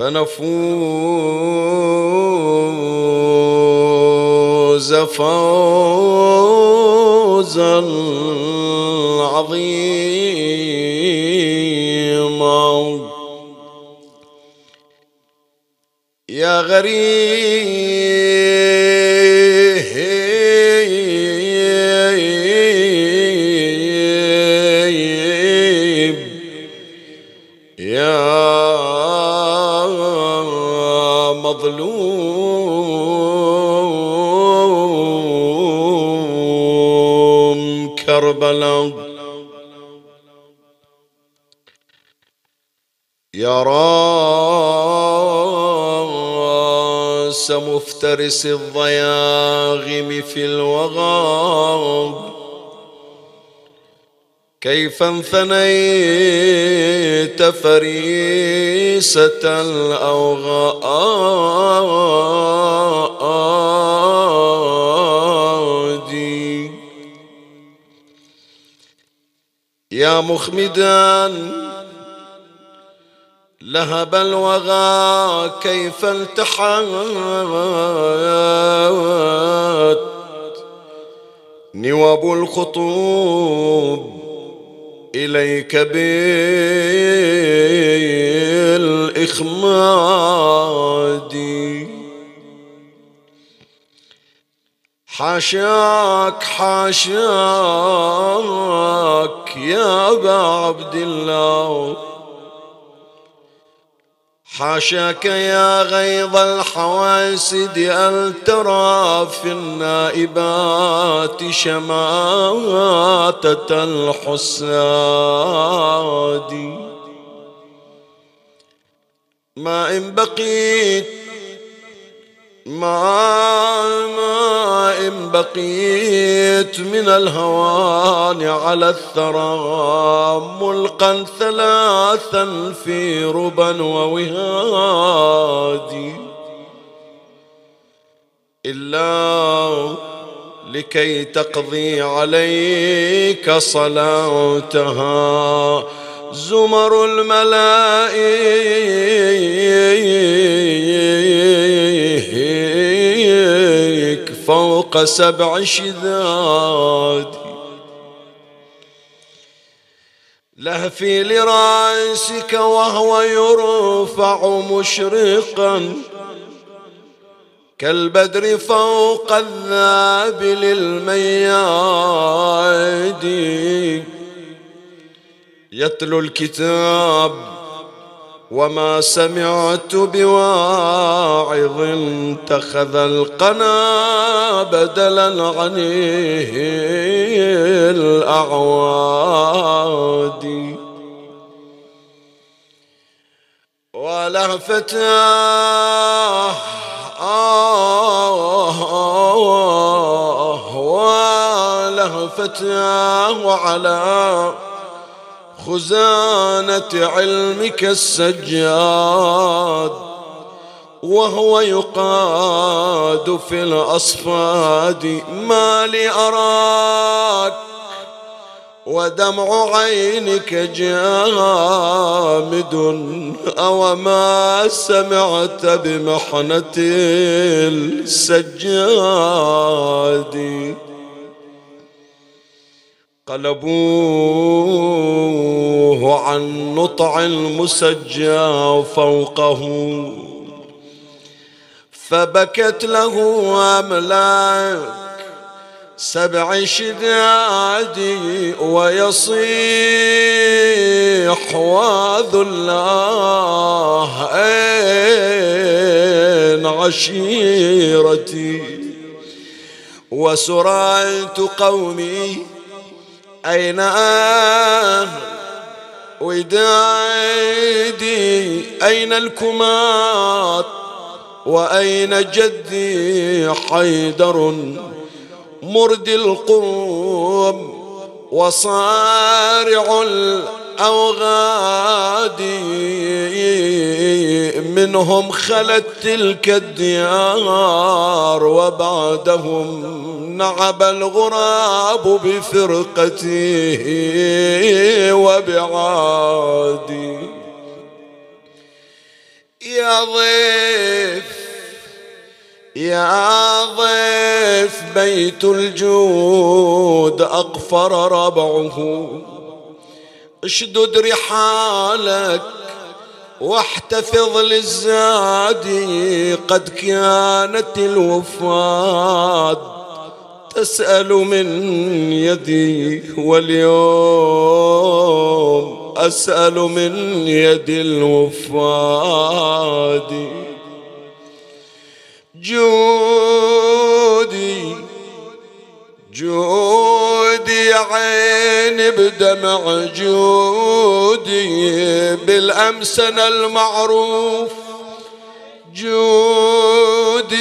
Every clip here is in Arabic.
فنفوز فوزا عظيما. يا غريب كربلاء يا رأس مفترس الضياغم في الوغى كيف انثنيت فريسة الأوغاد يا مخمدا لهب الوغى كيف التحت نوب الخطوب إليك بالإخماد. حاشاك حاشاك يا أبا عبد الله. حاشاك يا غيظ الحواسد أن ترى في النائبات شماتة الحساد؟ ما إن بقيت ما ما إن بقيت من الهوان على الثرى ملقا ثلاثا في ربا ووهاد إلا لكي تقضي عليك صلاتها. زمر الملائك فوق سبع شداد لهفي لرأسك وهو يرفع مشرقا. كالبدر فوق الذاب للمياد يتلو الكتاب وما سمعت بواعظ اتخذ القنا بدلا عن الأعواد. ولهفتاه آه ولهفتاه على خزانة علمك السجاد وهو يقاد في الأصفاد ما لي أراك ودمع عينك جامد أو ما سمعت بمحنة السجاد. قلبوه عن نطع المسجى فوقه فبكت له أملاك سبع شدادي ويصيح واذ الله أين عشيرتي وسرعت قومي أين ودادي أين الكمات؟ وأين جدي حيدر؟ مرد القوم وصارع الأوغاد منهم خلت تلك الديار وبعدهم نعب الغراب بفرقته وبعادي يا ضيف يا ضيف بيت الجود أقفر ربعه. اشدد رحالك واحتفظ للزاد قد كانت الوفاد تسأل من يدي واليوم أسأل من يد الوفاد جودي جودي عين بدمع جودي بالأمسن المعروف. جودي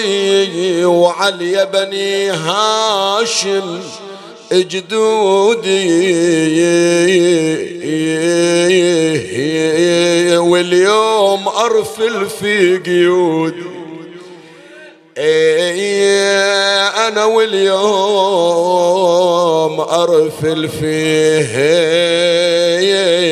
وعلي بني هاشم جدودي واليوم أرفل في قيودي. أنا واليوم أرفل فيه يا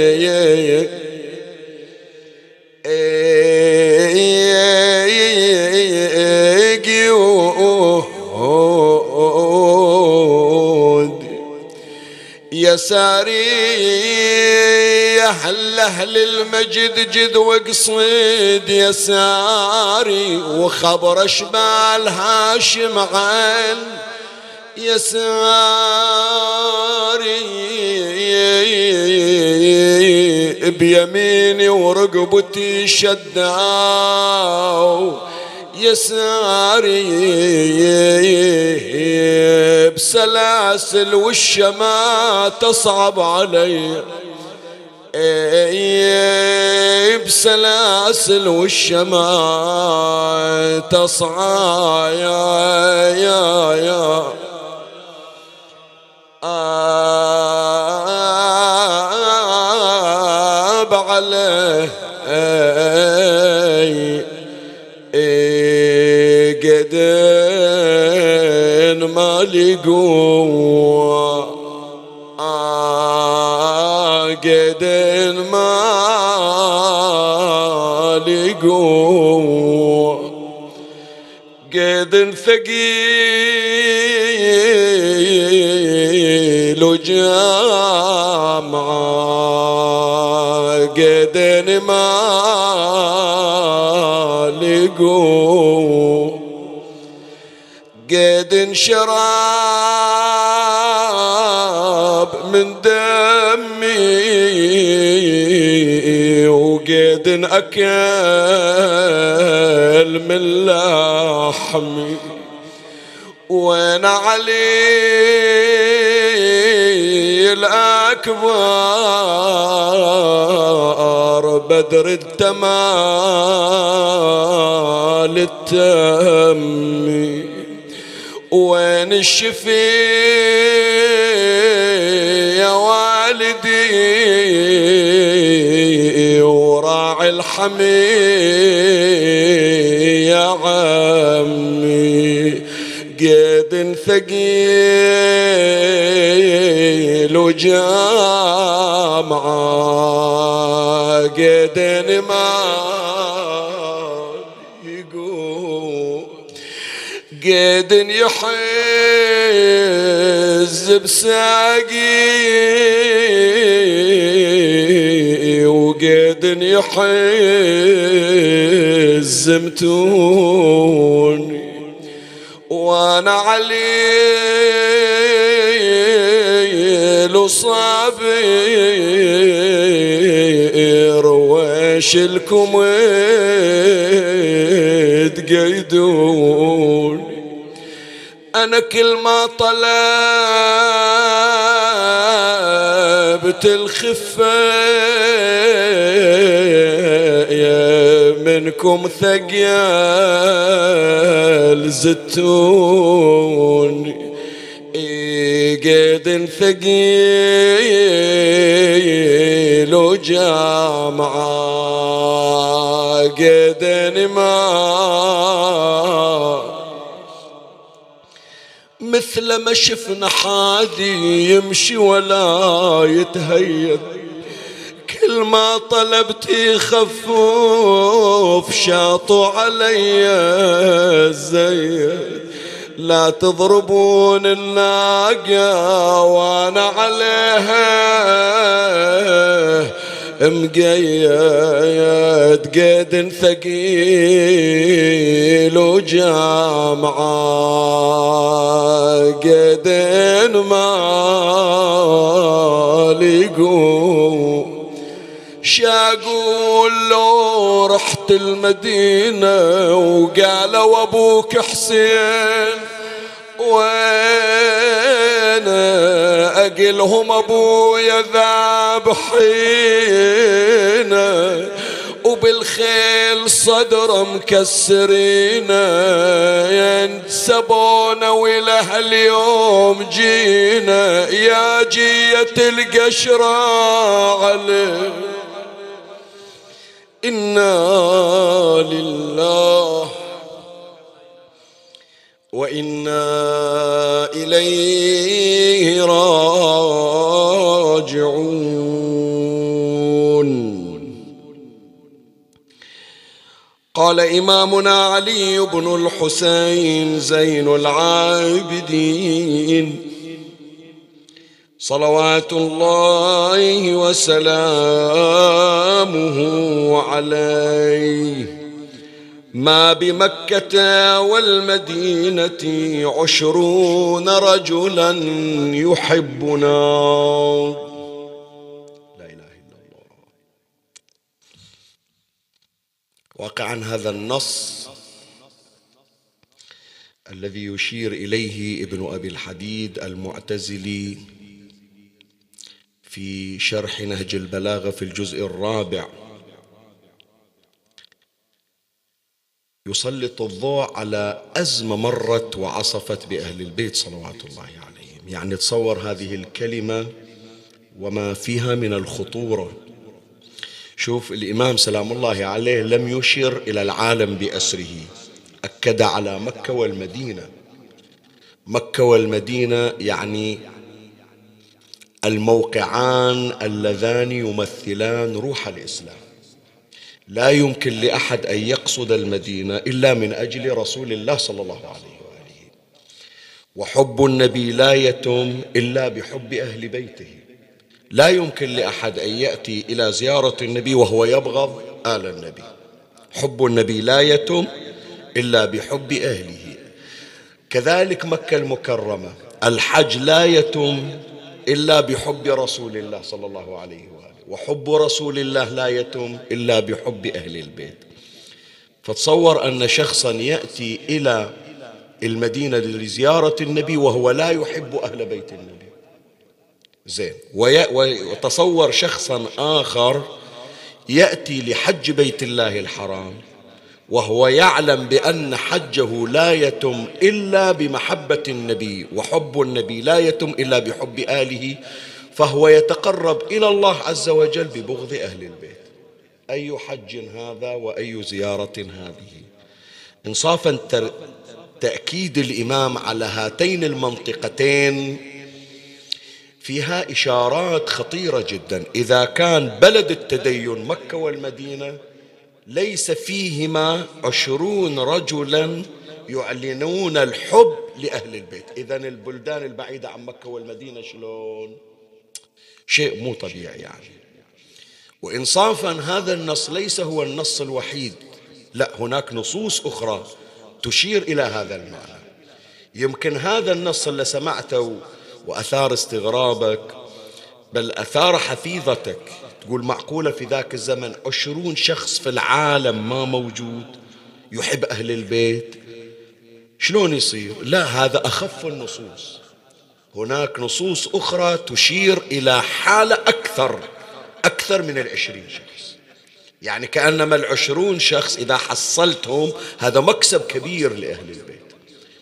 ساري أهل أهل المجد جد وقصيد يساري وخبر أشبال هاشم عن يساري بيميني ورقبتي شداو يساري بسلاسل والشما تصعب علي. بسلاسل والشماء تصعى يا يا يا. آب عليه. قدين ما لقوه قد ما لقوا قد ثقيل وجامعة قد ما لقوا قد انشراب من وقيد أكل من لحمي. وين علي الأكبر بدر التمال التمي. وين الشفي يا والدي؟ وراعي الحمي يا عمي. قيد ثقيل وجامعة قيد ما قيد يحز بساقي وقيد يحز متوني. وأنا علي صابر وش لكم تقيدون. أنا كل ما طلبت الخفة منكم ثقيل زتون قيد ثقيل وجامعة قيد ما مثل ما شفنا حادي يمشي ولا يتهيد كل ما طلبت يخفف شاطوا علي الزيد لا تضربون الناقة وأنا عليها. مقيد قيد ثقيل وجامعة قيد ما لقوم شاقول لو رحت المدينة وقالوا أبوك حسين وين أقلهم أبويا ذابحين وبالخيل صدر مكسرينا ينسبونا وله اليوم جينا يا جية القشرة عليه إنا لله وإنا إليه راجعون. قال إمامنا علي بن الحسين زين العابدين. صلوات الله وسلامه عليه. ما بمكة والمدينة عشرون رجلا يحبنا. لا إله إلا الله. واقعا هذا النص الذي يشير إليه ابن أبي الحديد المعتزلي في شرح نهج البلاغة في الجزء الرابع. يسلط الضوء على أزمة مرت وعصفت بأهل البيت صلوات الله عليهم. يعني تصور هذه الكلمة وما فيها من الخطورة. شوف الإمام سلام الله عليه لم يشر إلى العالم بأسره. أكد على مكة والمدينة. مكة والمدينة يعني الموقعان اللذان يمثلان روح الإسلام. لا يمكن لأحد أن يقصد المدينة إلا من أجل رسول الله صلى الله عليه وآله. وحب النبي لا يتم إلا بحب أهل بيته. لا يمكن لأحد أن يأتي إلى زيارة النبي وهو يبغض آل النبي. حب النبي لا يتم إلا بحب أهله. كذلك مكة المكرمة. الحج لا يتم إلا بحب رسول الله صلى الله عليه وآله. وحب رسول الله لا يتم إلا بحب أهل البيت. فتصور أن شخصا يأتي إلى المدينة لزيارة النبي وهو لا يحب أهل بيت النبي. زين. وتصور شخصا آخر يأتي لحج بيت الله الحرام وهو يعلم بأن حجه لا يتم إلا بمحبة النبي وحب النبي لا يتم إلا بحب آله فهو يتقرب إلى الله عز وجل ببغض أهل البيت. أي حج هذا وأي زيارة هذه. إنصافا تأكيد الإمام على هاتين المنطقتين فيها إشارات خطيرة جدا. إذا كان بلد التدين مكة والمدينة ليس فيهما عشرون رجلا يعلنون الحب لأهل البيت. إذا البلدان البعيدة عن مكة والمدينة شلون؟ شيء مو طبيعي يعني. وإنصافا هذا النص ليس هو النص الوحيد. لا هناك نصوص أخرى تشير إلى هذا المعنى. يمكن هذا النص اللي سمعته وأثار استغرابك بل أثار حفيظتك. تقول معقولة في ذاك الزمن عشرون شخص في العالم ما موجود يحب أهل البيت. شلون يصير؟ لا هذا أخف النصوص. هناك نصوص أخرى تشير إلى حالة أكثر أكثر من العشرين شخص. يعني كأنما العشرون شخص إذا حصلتهم هذا مكسب كبير لأهل البيت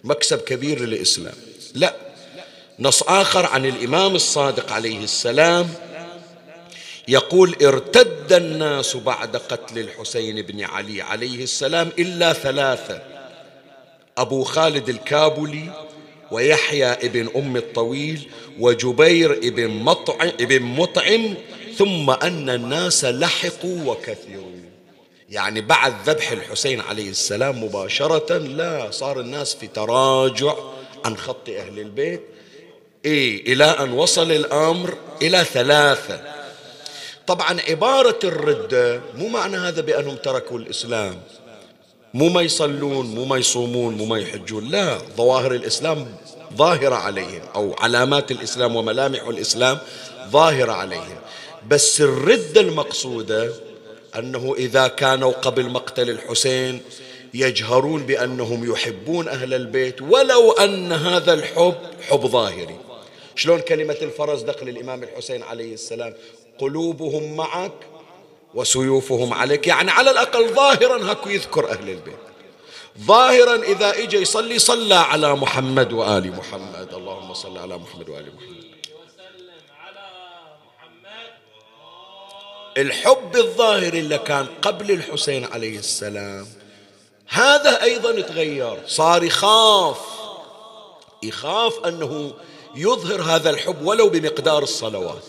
مكسب كبير للإسلام. لا نص آخر عن الإمام الصادق عليه السلام يقول ارتد الناس بعد قتل الحسين بن علي عليه السلام إلا ثلاثة أبو خالد الكابلي ويحيى ابن أم الطويل وجبير ابن مطعم, ابن مطعم ثم أن الناس لحقوا وكثروا. يعني بعد ذبح الحسين عليه السلام مباشرة لا صار الناس في تراجع عن خط أهل البيت. إيه إلى أن وصل الأمر إلى ثلاثة. طبعا عبارة الردة مو معنى هذا بأنهم تركوا الإسلام. مو ما يصلون مو ما يصومون مو ما يحجون. لا ظواهر الإسلام ظاهرة عليهم أو علامات الإسلام وملامح الإسلام ظاهرة عليهم. بس الردة المقصودة أنه إذا كانوا قبل مقتل الحسين يجهرون بأنهم يحبون أهل البيت ولو أن هذا الحب حب ظاهري. شلون كلمة الفرز دخل الإمام الحسين عليه السلام؟ قلوبهم معك وسيوفهم عليك. يعني على الأقل ظاهرا هكو يذكر أهل البيت. ظاهرا إذا إجا يصلي صلى على محمد وآل محمد. اللهم صل على محمد وآل محمد. الحب الظاهري اللي كان قبل الحسين عليه السلام هذا أيضا تغير صار يخاف. يخاف أنه يظهر هذا الحب ولو بمقدار الصلوات.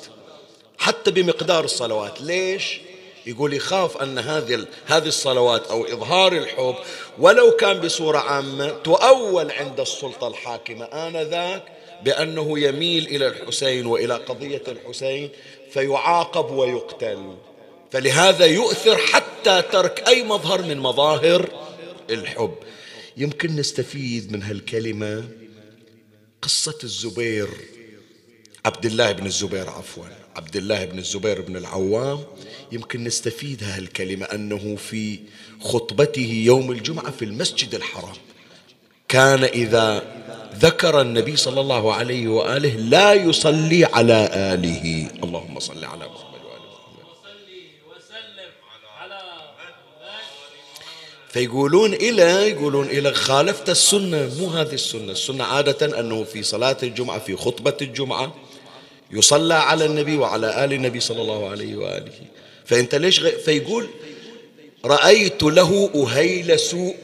حتى بمقدار الصلوات. ليش؟ يقول يخاف أن هذه هذه الصلوات أو إظهار الحب ولو كان بصورة عامة تؤول عند السلطة الحاكمة آنذاك بأنه يميل إلى الحسين وإلى قضية الحسين فيعاقب ويقتل. فلهذا يؤثر حتى ترك أي مظهر من مظاهر الحب. يمكن نستفيد من هالكلمة قصة الزبير عبد الله بن الزبير عفوا عبد الله بن الزبير بن العوام. يمكن نستفيد هالكلمة أنه في خطبته يوم الجمعة في المسجد الحرام. كان إذا ذكر النبي صلى الله عليه وآله لا يصلي على آله. اللهم صل على محمد وآل محمد. فيقولون إلى يقولون إلى خالفت السنة مو هذه السنة. السنة عادة أنه في صلاة الجمعة في خطبة الجمعة يصلى على النبي وعلى آل النبي صلى الله عليه وآله. فأنت ليش غ... فيقول رأيت له أهيل سوء.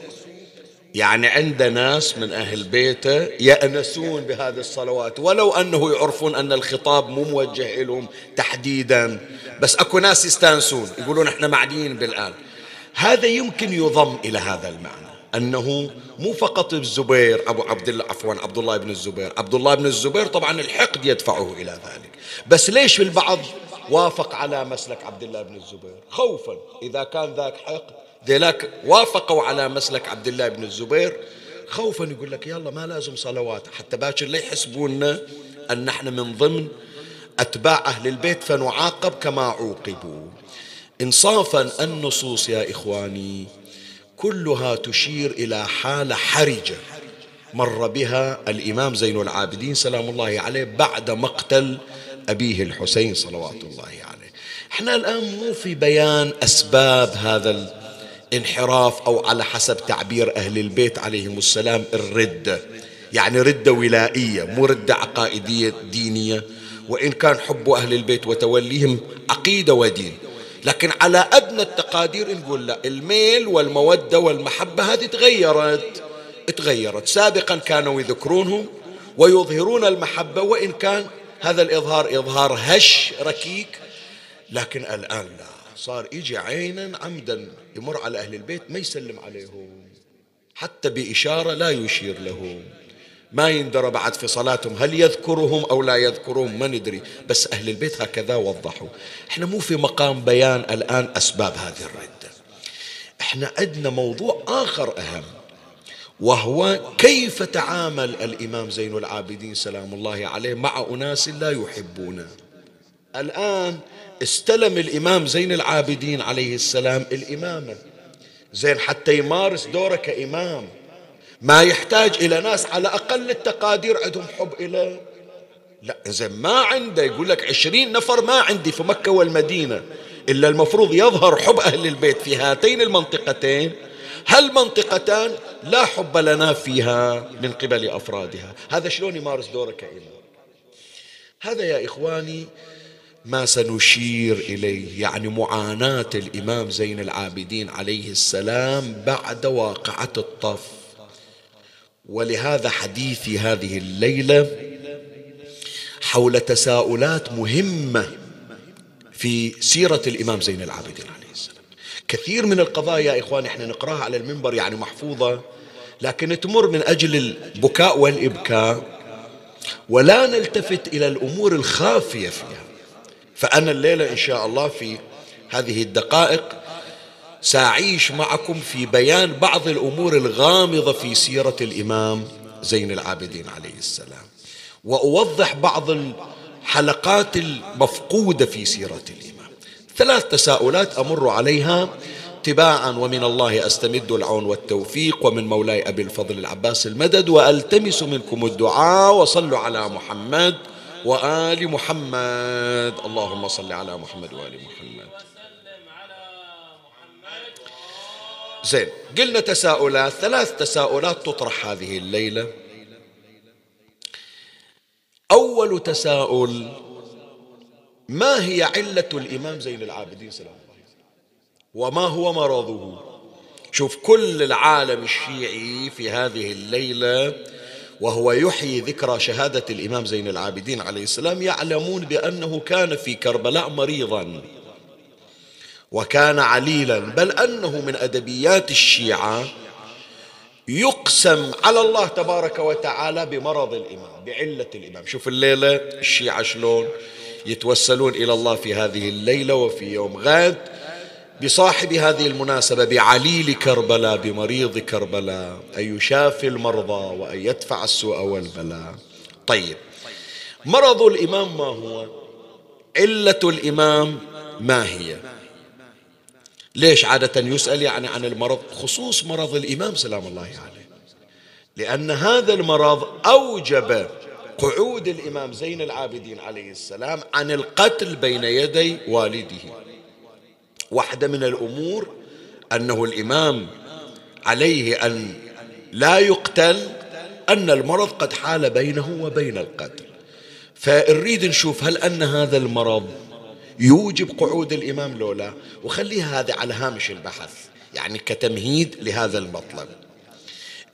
يعني عند ناس من أهل بيته يأنسون بهذه الصلوات ولو أنه يعرفون أن الخطاب مو موجه لهم تحديدا. بس أكو ناس يستانسون يقولون إحنا معديين بالآن. هذا يمكن يضم إلى هذا المعنى أنه مو فقط الزبير أبو عبد الله عفوا عبد الله بن الزبير. عبد الله بن الزبير طبعا الحقد يدفعه إلى ذلك. بس ليش البعض وافق على مسلك عبد الله بن الزبير. خوفا. إذا كان ذاك حقد ذلك وافقوا على مسلك عبد الله بن الزبير. خوفا يقول لك يلا ما لازم صلوات حتى باكر لا يحسبوننا أن نحن من ضمن أتباع أهل البيت فنعاقب كما عوقبوا. إنصافا النصوص يا إخواني كلها تشير إلى حالة حرجة مر بها الإمام زين العابدين سلام الله عليه بعد مقتل أبيه الحسين صلوات الله عليه. إحنا الآن مو في بيان أسباب هذا الانحراف أو على حسب تعبير أهل البيت عليهم السلام الردة يعني ردة ولائية مو ردة عقائدية دينية. وإن كان حب أهل البيت وتوليهم عقيدة ودين. لكن على أدنى التقادير نقول لا الميل والمودة والمحبة هذه تغيرت. تغيرت. سابقا كانوا يذكرونهم ويظهرون المحبة وإن كان هذا الإظهار إظهار هش ركيك. لكن الآن لا. صار يجي عينا عمدا يمر على أهل البيت ما يسلم عليهم. حتى بإشارة لا يشير لهم. ما يندرى بعد في صلاتهم هل يذكرهم أو لا يذكرهم ما ندري. بس أهل البيت هكذا وضحوا. إحنا مو في مقام بيان الآن أسباب هذه الردة. إحنا عندنا موضوع آخر أهم. وهو كيف تعامل الإمام زين العابدين سلام الله عليه مع أناس لا يحبونه الآن استلم الإمام زين العابدين عليه السلام الإمامة. زين حتى يمارس دوره كإمام. ما يحتاج إلى ناس على أقل التقادير عندهم حب إلى. لا زين ما عنده. يقول لك عشرين نفر ما عندي في مكة والمدينة إلا المفروض يظهر حب أهل البيت في هاتين المنطقتين. هالمنطقتان لا حب لنا فيها من قبل أفرادها. هذا شلون يمارس دوره كإمام هذا يا إخواني ما سنشير إليه يعني معاناة الإمام زين العابدين عليه السلام بعد واقعة الطف. ولهذا حديثي هذه الليلة حول تساؤلات مهمة في سيرة الإمام زين العابدين عليه السلام. كثير من القضايا يا إخوان إحنا نقراها على المنبر يعني محفوظة. لكن تمر من أجل البكاء والإبكاء. ولا نلتفت إلى الأمور الخافية فيها. فأنا الليلة إن شاء الله في هذه الدقائق سأعيش معكم في بيان بعض الأمور الغامضة في سيرة الإمام زين العابدين عليه السلام. وأوضح بعض الحلقات المفقودة في سيرة الإمام. ثلاث تساؤلات أمر عليها تباعا ومن الله أستمد العون والتوفيق ومن مولاي أبي الفضل العباس المدد وألتمس منكم الدعاء وصلوا على محمد وآل محمد. اللهم صل على محمد وآل محمد. زين قلنا تساؤلات ثلاث تساؤلات تطرح هذه الليلة. أول تساؤل ما هي علة الإمام زين العابدين؟ سلام. وما هو مرضه شوف كل العالم الشيعي في هذه الليلة وهو يحيي ذكرى شهادة الإمام زين العابدين عليه السلام يعلمون بأنه كان في كربلاء مريضا وكان عليلا بل أنه من أدبيات الشيعة يقسم على الله تبارك وتعالى بمرض الإمام بعلة الإمام. شوف الليلة الشيعة شلون يتوسلون إلى الله في هذه الليلة وفي يوم غد. بصاحب هذه المناسبة بعليل كربلاء بمريض كربلاء أن يشافي المرضى وأن يدفع السوء والبلاء. طيب مرض الإمام ما هو؟ علة الإمام ما هي؟ ليش عادة يسأل يعني عن المرض؟ خصوص مرض الإمام سلام الله عليه. لأن هذا المرض أوجب قعود الإمام زين العابدين عليه السلام عن القتل بين يدي والده. واحدة من الأمور أنه الإمام عليه أن لا يقتل أن المرض قد حال بينه وبين القتل. فنريد نشوف هل أن هذا المرض يوجب قعود الإمام لولا وخليها هذا على هامش البحث يعني كتمهيد لهذا المطلب.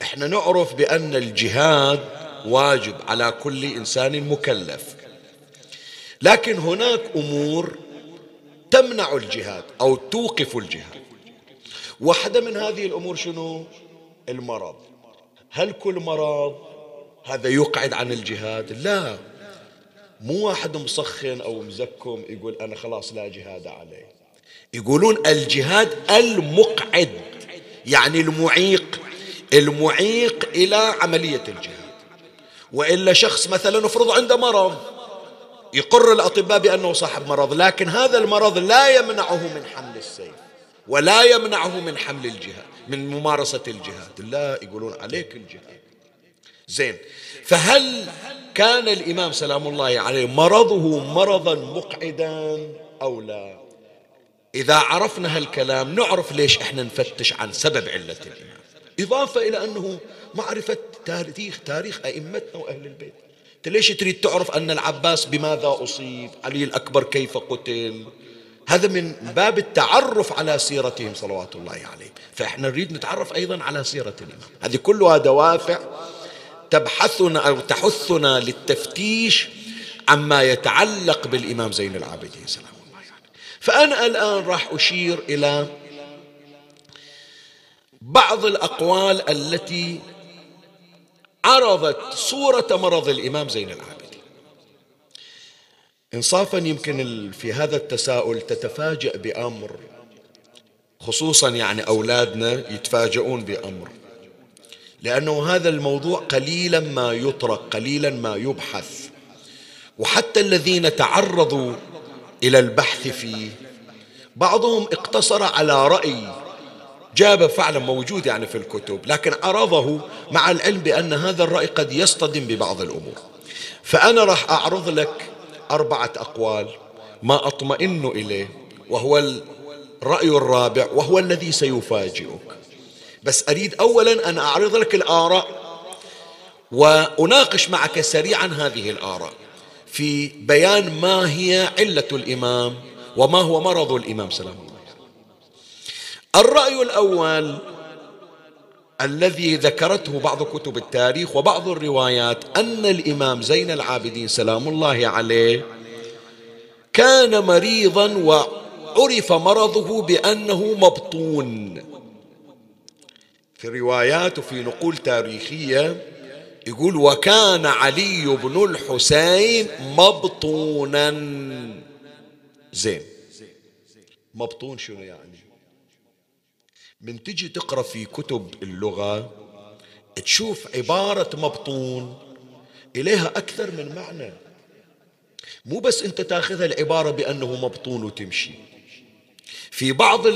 إحنا نعرف بأن الجهاد واجب على كل إنسان مكلف. لكن هناك أمور تمنع الجهاد أو توقف الجهاد. واحدة من هذه الأمور شنو؟ المرض. هل كل مرض هذا يقعد عن الجهاد؟ لا. مو واحد مسخن أو مزكم يقول أنا خلاص لا جهاد عليه يقولون الجهاد المقعد يعني المعيق. المعيق إلى عملية الجهاد. وإلا شخص مثلا افرض عنده مرض. يقر الأطباء بأنه صاحب مرض لكن هذا المرض لا يمنعه من حمل السيف ولا يمنعه من حمل الجهاد من ممارسة الجهاد. لا يقولون عليك الجهاد. زين فهل كان الإمام سلام الله عليه مرضه مرضا مقعدا أو لا؟ إذا عرفنا هالكلام نعرف ليش إحنا نفتش عن سبب علة الإمام. إضافة إلى أنه معرفة تاريخ تاريخ أئمتنا وأهل البيت. أنت ليش تريد تعرف أن العباس بماذا أصيب؟ علي الأكبر كيف قتل؟ هذا من باب التعرف على سيرتهم صلوات الله عليه فإحنا نريد نتعرف أيضا على سيرة الإمام. هذه كلها دوافع تبحثنا أو تحثنا للتفتيش عما يتعلق بالإمام زين العابدين سلام الله عليه فأنا الآن راح أشير إلى بعض الأقوال التي عرضت صورة مرض الإمام زين العابدين. إنصافا يمكن في هذا التساؤل تتفاجأ بأمر خصوصا يعني أولادنا يتفاجؤون بأمر. لأنه هذا الموضوع قليلا ما يطرق قليلا ما يبحث. وحتى الذين تعرضوا إلى البحث فيه بعضهم اقتصر على رأي جاب فعلا موجود يعني في الكتب لكن عرضه مع العلم بأن هذا الرأي قد يصطدم ببعض الأمور. فأنا راح أعرض لك أربعة أقوال ما أطمئن إليه وهو الرأي الرابع وهو الذي سيفاجئك. بس أريد أولا أن أعرض لك الآراء وأناقش معك سريعا هذه الآراء. في بيان ما هي علة الإمام وما هو مرض الإمام سلام الله. الرأي الأول الذي ذكرته بعض كتب التاريخ وبعض الروايات أن الإمام زين العابدين سلام الله عليه كان مريضا وعرف مرضه بأنه مبطون. في روايات وفي نقول تاريخية يقول وكان علي بن الحسين مبطونا. زين. مبطون شنو يعني؟ من تجي تقرأ في كتب اللغة تشوف عبارة مبطون إليها أكثر من معنى. مو بس أنت تأخذها العبارة بأنه مبطون وتمشي. في بعض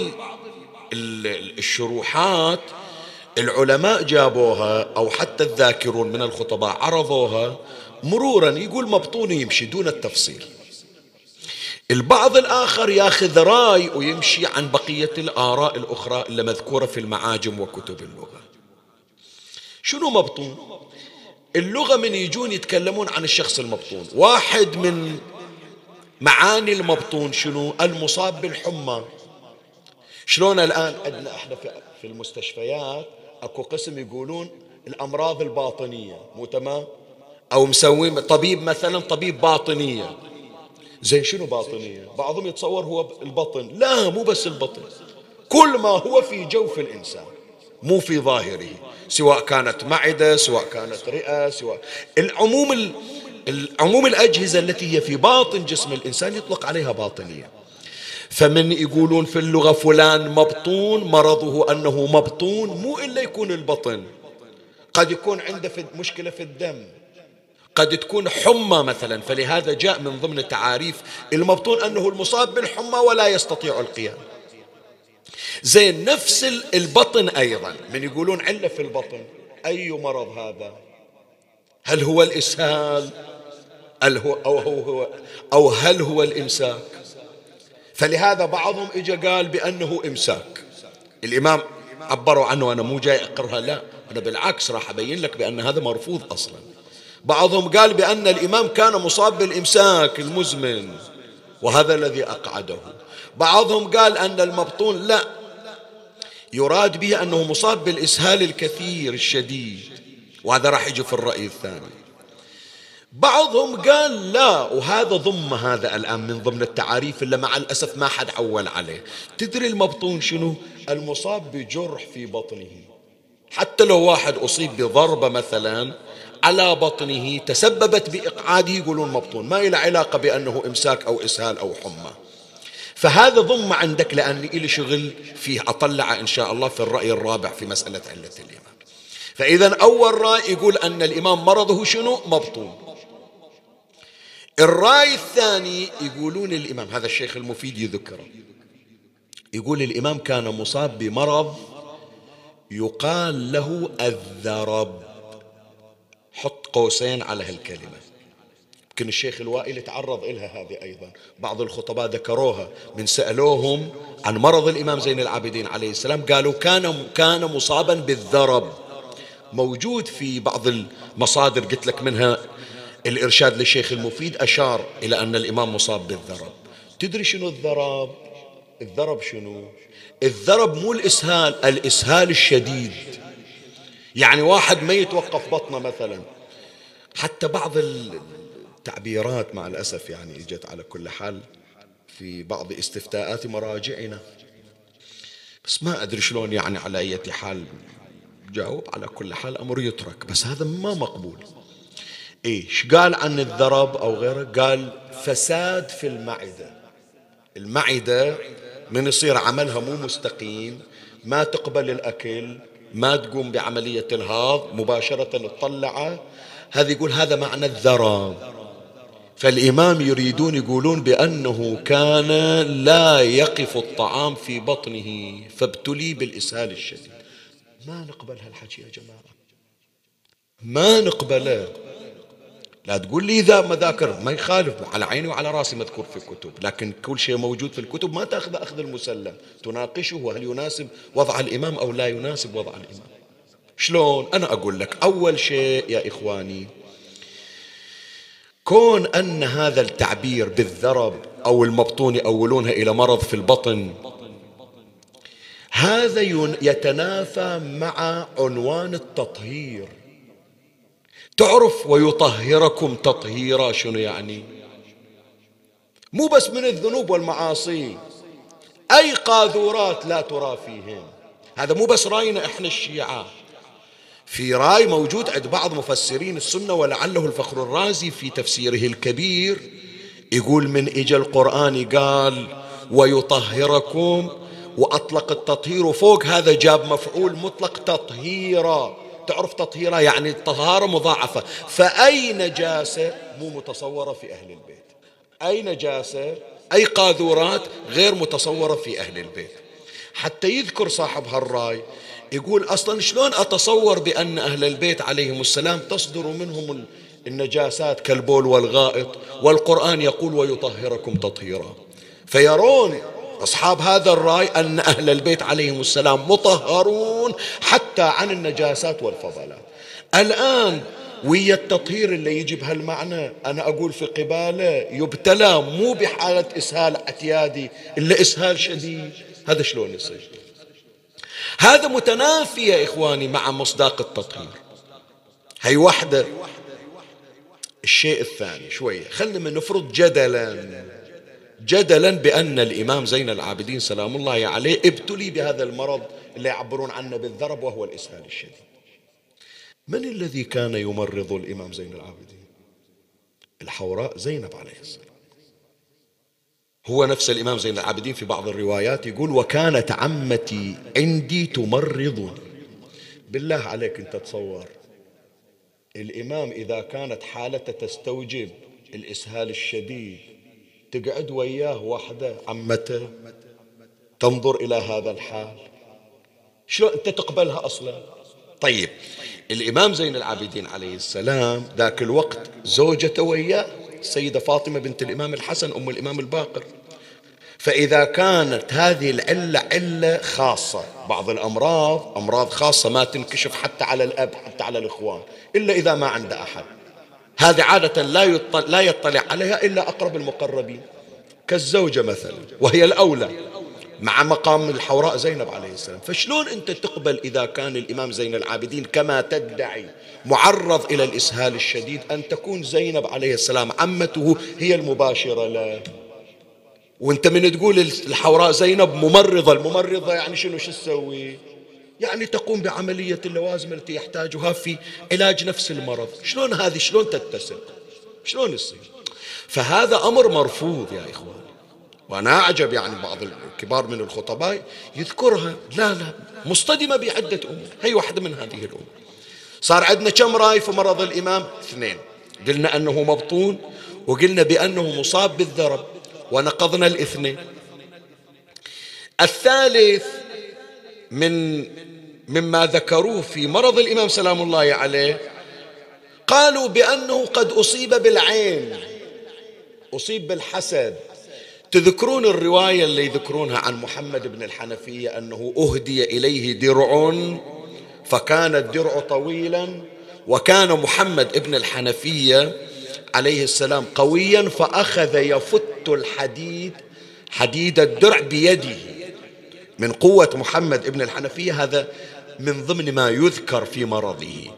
الشروحات العلماء جابوها أو حتى الذاكرون من الخطباء عرضوها مرورا يقول مبطون يمشي دون التفصيل. البعض الآخر ياخذ رأي ويمشي عن بقية الآراء الأخرى اللي مذكورة في المعاجم وكتب اللغة. شنو مبطون؟ اللغة من يجون يتكلمون عن الشخص المبطون. واحد من معاني المبطون شنو؟ المصاب بالحمى. شلون الآن؟ عندنا إحنا في المستشفيات أكو قسم يقولون الأمراض الباطنية مو تمام؟ أو مسوين طبيب مثلا طبيب باطنية. زين شنو باطنية؟ بعضهم يتصور هو البطن. لا مو بس البطن. كل ما هو في جوف الإنسان مو في ظاهره سواء كانت معدة سواء كانت رئة سواء العموم ال... العموم الأجهزة التي هي في باطن جسم الإنسان يطلق عليها باطنية. فمن يقولون في اللغة فلان مبطون مرضه أنه مبطون مو إلا يكون البطن. قد يكون عنده مشكلة في الدم. قد تكون حمى مثلا. فلهذا جاء من ضمن تعاريف المبطون أنه المصاب بالحمى ولا يستطيع القيام. زين نفس البطن أيضا. من يقولون علة في البطن. أي مرض هذا؟ هل هو الإسهال؟ أو هو, هو أو هل هو الإمساك؟ فلهذا بعضهم اجى قال بأنه إمساك. الإمام عبروا عنه أنا مو جاي أقرها لا. أنا بالعكس راح أبين لك بأن هذا مرفوض أصلا. بعضهم قال بأن الإمام كان مصاب بالإمساك المزمن وهذا الذي أقعده. بعضهم قال أن المبطون لا يراد به أنه مصاب بالإسهال الكثير الشديد وهذا راح يجي في الرأي الثاني. بعضهم قال لا وهذا ضم هذا الآن من ضمن التعاريف اللي مع الأسف ما حد عول عليه. تدري المبطون شنو؟ المصاب بجرح في بطنه. حتى لو واحد أصيب بضربة مثلا على بطنه تسببت بإقعاده يقولون مبطون. ما إلى علاقة بأنه إمساك أو إسهال أو حمى. فهذا ضم عندك لأني إلي شغل فيه. أطلع إن شاء الله في الرأي الرابع في مسألة علة الإمام فإذا أول رأي يقول أن الإمام مرضه شنو؟ مبطون. الرأي الثاني يقولون الإمام هذا الشيخ المفيد يذكره. يقول الإمام كان مصاب بمرض يقال له الذرب. حط قوسين على هالكلمة. يمكن الشيخ الوائل تعرض إلها هذه أيضا. بعض الخطباء ذكروها من سألوهم عن مرض الإمام زين العابدين عليه السلام. قالوا كان كان مصابا بالذرب. موجود في بعض المصادر قلت لك منها الإرشاد للشيخ المفيد أشار إلى أن الإمام مصاب بالذرب. تدري شنو الذرب؟ الذرب شنو؟ الذرب مو الإسهال الإسهال الشديد. يعني واحد ما يتوقف بطنه مثلا. حتى بعض التعبيرات مع الأسف يعني إجت على كل حال في بعض استفتاءات مراجعنا. بس ما أدري شلون يعني على أي حال جاوب. على كل حال أمر يترك بس هذا ما مقبول. إيش قال عن الذرب أو غيره؟ قال فساد في المعدة. المعدة من يصير عملها مو مستقيم ما تقبل الأكل ما تقوم بعملية الهاض مباشرة تطلعه هذا يقول هذا معنى الذرب فالإمام يريدون يقولون بأنه كان لا يقف الطعام في بطنه فابتلي بالإسهال الشديد. ما نقبل هالحكي يا جماعة؟ ما نقبله. لا تقول لي إذا ما ذاكر ما يخالف على عيني وعلى راسي مذكور في الكتب لكن كل شيء موجود في الكتب ما تأخذ أخذ المسلم. تناقشه هل يناسب وضع الإمام أو لا يناسب وضع الإمام. شلون؟ أنا أقول لك أول شيء يا إخواني كون أن هذا التعبير بالذرب أو المبطون يأولونها إلى مرض في البطن هذا يتنافى مع عنوان التطهير. تعرف ويطهركم تطهيرا شنو يعني؟ مو بس من الذنوب والمعاصي. أي قاذورات لا ترى فيهم. هذا مو بس رأينا إحنا الشيعة. في رأي موجود عند بعض مفسرين السنة ولعله الفخر الرازي في تفسيره الكبير يقول من إجا القرآن قال ويطهركم وأطلق التطهير فوق هذا جاب مفعول مطلق تطهيرا. تعرف تطهيرا يعني الطهارة مضاعفة. فأي نجاسة مو متصورة في أهل البيت. أي نجاسة أي قاذورات غير متصورة في أهل البيت. حتى يذكر صاحب هالراي يقول أصلا شلون أتصور بأن أهل البيت عليهم السلام تصدر منهم النجاسات كالبول والغائط والقرآن يقول ويطهركم تطهيرا. فيرون أصحاب هذا الرأي أن أهل البيت عليهم السلام مطهرون حتى عن النجاسات والفضلات. الآن ويا التطهير اللي يجي بهالمعنى أنا أقول في قبالة يبتلى مو بحالة إسهال اعتيادي إلا إسهال شديد. هذا شلون يصير؟ هذا متنافي يا إخواني مع مصداق التطهير. هي وحدة الشيء الثاني شوية خلنا نفرض جدلا. جدلا بأن الإمام زين العابدين سلام الله عليه ابتلي بهذا المرض اللي يعبرون عنه بالذرب وهو الإسهال الشديد. من الذي كان يمرض الإمام زين العابدين؟ الحوراء زينب عليه السلام. هو نفس الإمام زين العابدين في بعض الروايات يقول وكانت عمتي عندي تمرضني. بالله عليك أنت تصور الإمام إذا كانت حالته تستوجب الإسهال الشديد تقعد وياه وحده عمته تنظر إلى هذا الحال. شلون أنت تقبلها أصلا؟ طيب الإمام زين العابدين عليه السلام ذاك الوقت زوجته وياه السيدة فاطمة بنت الإمام الحسن أم الإمام الباقر. فإذا كانت هذه العلة علة خاصة بعض الأمراض أمراض خاصة ما تنكشف حتى على الأب حتى على الإخوان إلا إذا ما عنده أحد. هذه عادة لا يطلع, لا يطلع عليها إلا أقرب المقربين. كالزوجة مثلا وهي الأولى مع مقام الحوراء زينب عليه السلام. فشلون أنت تقبل إذا كان الإمام زين العابدين كما تدعي معرض إلى الإسهال الشديد أن تكون زينب عليه السلام عمته هي المباشرة له؟ وأنت من تقول الحوراء زينب ممرضة الممرضة يعني شنو شو تسوي؟ يعني تقوم بعملية اللوازم التي يحتاجها في علاج نفس المرض. شلون هذه؟ شلون تتسق شلون يصير؟ فهذا أمر مرفوض يا إخوان وأنا أعجب يعني بعض الكبار من الخطباء يذكرها. لا لا مصطدمة بعدة أمور. هي واحدة من هذه الأمور. صار عندنا كم رأي في مرض الإمام؟ اثنين. قلنا أنه مبطون وقلنا بأنه مصاب بالذرب ونقضنا الاثنين. الثالث من مما ذكروه في مرض الإمام سلام الله عليه قالوا بأنه قد أصيب بالعين أصيب بالحسد. تذكرون الرواية اللي يذكرونها عن محمد بن الحنفية أنه أهدي إليه درع فكان الدرع طويلا وكان محمد بن الحنفية عليه السلام قويا فأخذ يفت الحديد حديد الدرع بيده. من قوة محمد بن الحنفية هذا من ضمن ما يذكر في مرضه.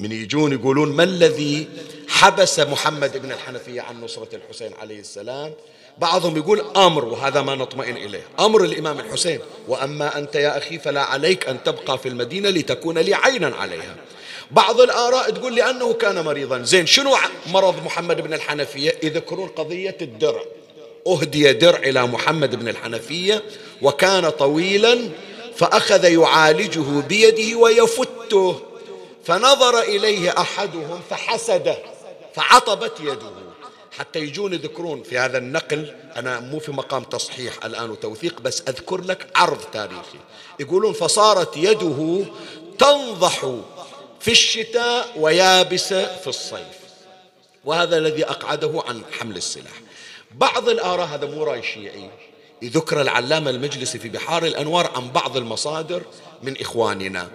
من يجون يقولون ما الذي حبس محمد بن الحنفية عن نصرة الحسين عليه السلام؟ بعضهم يقول أمر وهذا ما نطمئن إليه. أمر الإمام الحسين وأما أنت يا أخي فلا عليك أن تبقى في المدينة لتكون لي عينا عليها. بعض الآراء تقول لأنه كان مريضا. زين شنو مرض محمد بن الحنفية؟ يذكرون قضية الدرع. أهدي درع إلى محمد بن الحنفية وكان طويلا فأخذ يعالجه بيده ويفته. فنظر إليه أحدهم فحسده فعطبت يده. حتى يجون يذكرون في هذا النقل أنا مو في مقام تصحيح الآن وتوثيق بس أذكر لك عرض تاريخي. يقولون فصارت يده تنضح في الشتاء ويابسة في الصيف. وهذا الذي أقعده عن حمل السلاح. بعض الآراء هذا مو رأي شيعي. يذكر العلامة المجلسي في بحار الأنوار عن بعض المصادر من إخواننا.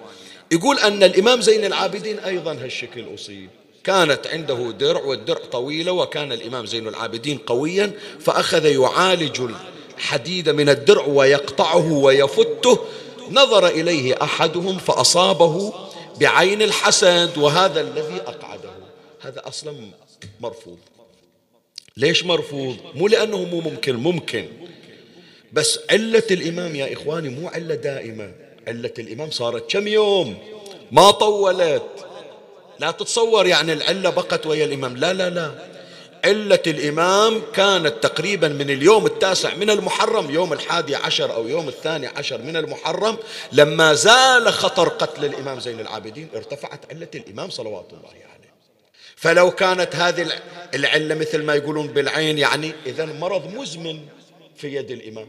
يقول أن الإمام زين العابدين أيضا هالشكل أصيب. كانت عنده درع والدرع طويلة وكان الإمام زين العابدين قويا فأخذ يعالج الحديد من الدرع ويقطعه ويفته. نظر إليه أحدهم فأصابه بعين الحسد وهذا الذي أقعده. هذا أصلا مرفوض. ليش مرفوض؟ مو لأنه مو ممكن ممكن. بس علة الإمام يا إخواني مو علة دائمة. علة الإمام صارت كم يوم؟ ما طولت. لا تتصور يعني العلة بقت ويا الإمام. لا لا لا. علة الإمام كانت تقريبا من اليوم التاسع من المحرم يوم الحادي عشر أو يوم الثاني عشر من المحرم لما زال خطر قتل الإمام زين العابدين ارتفعت علة الإمام صلوات الله عليه. فلو كانت هذه العلة مثل ما يقولون بالعين يعني إذا مرض مزمن في يد الإمام.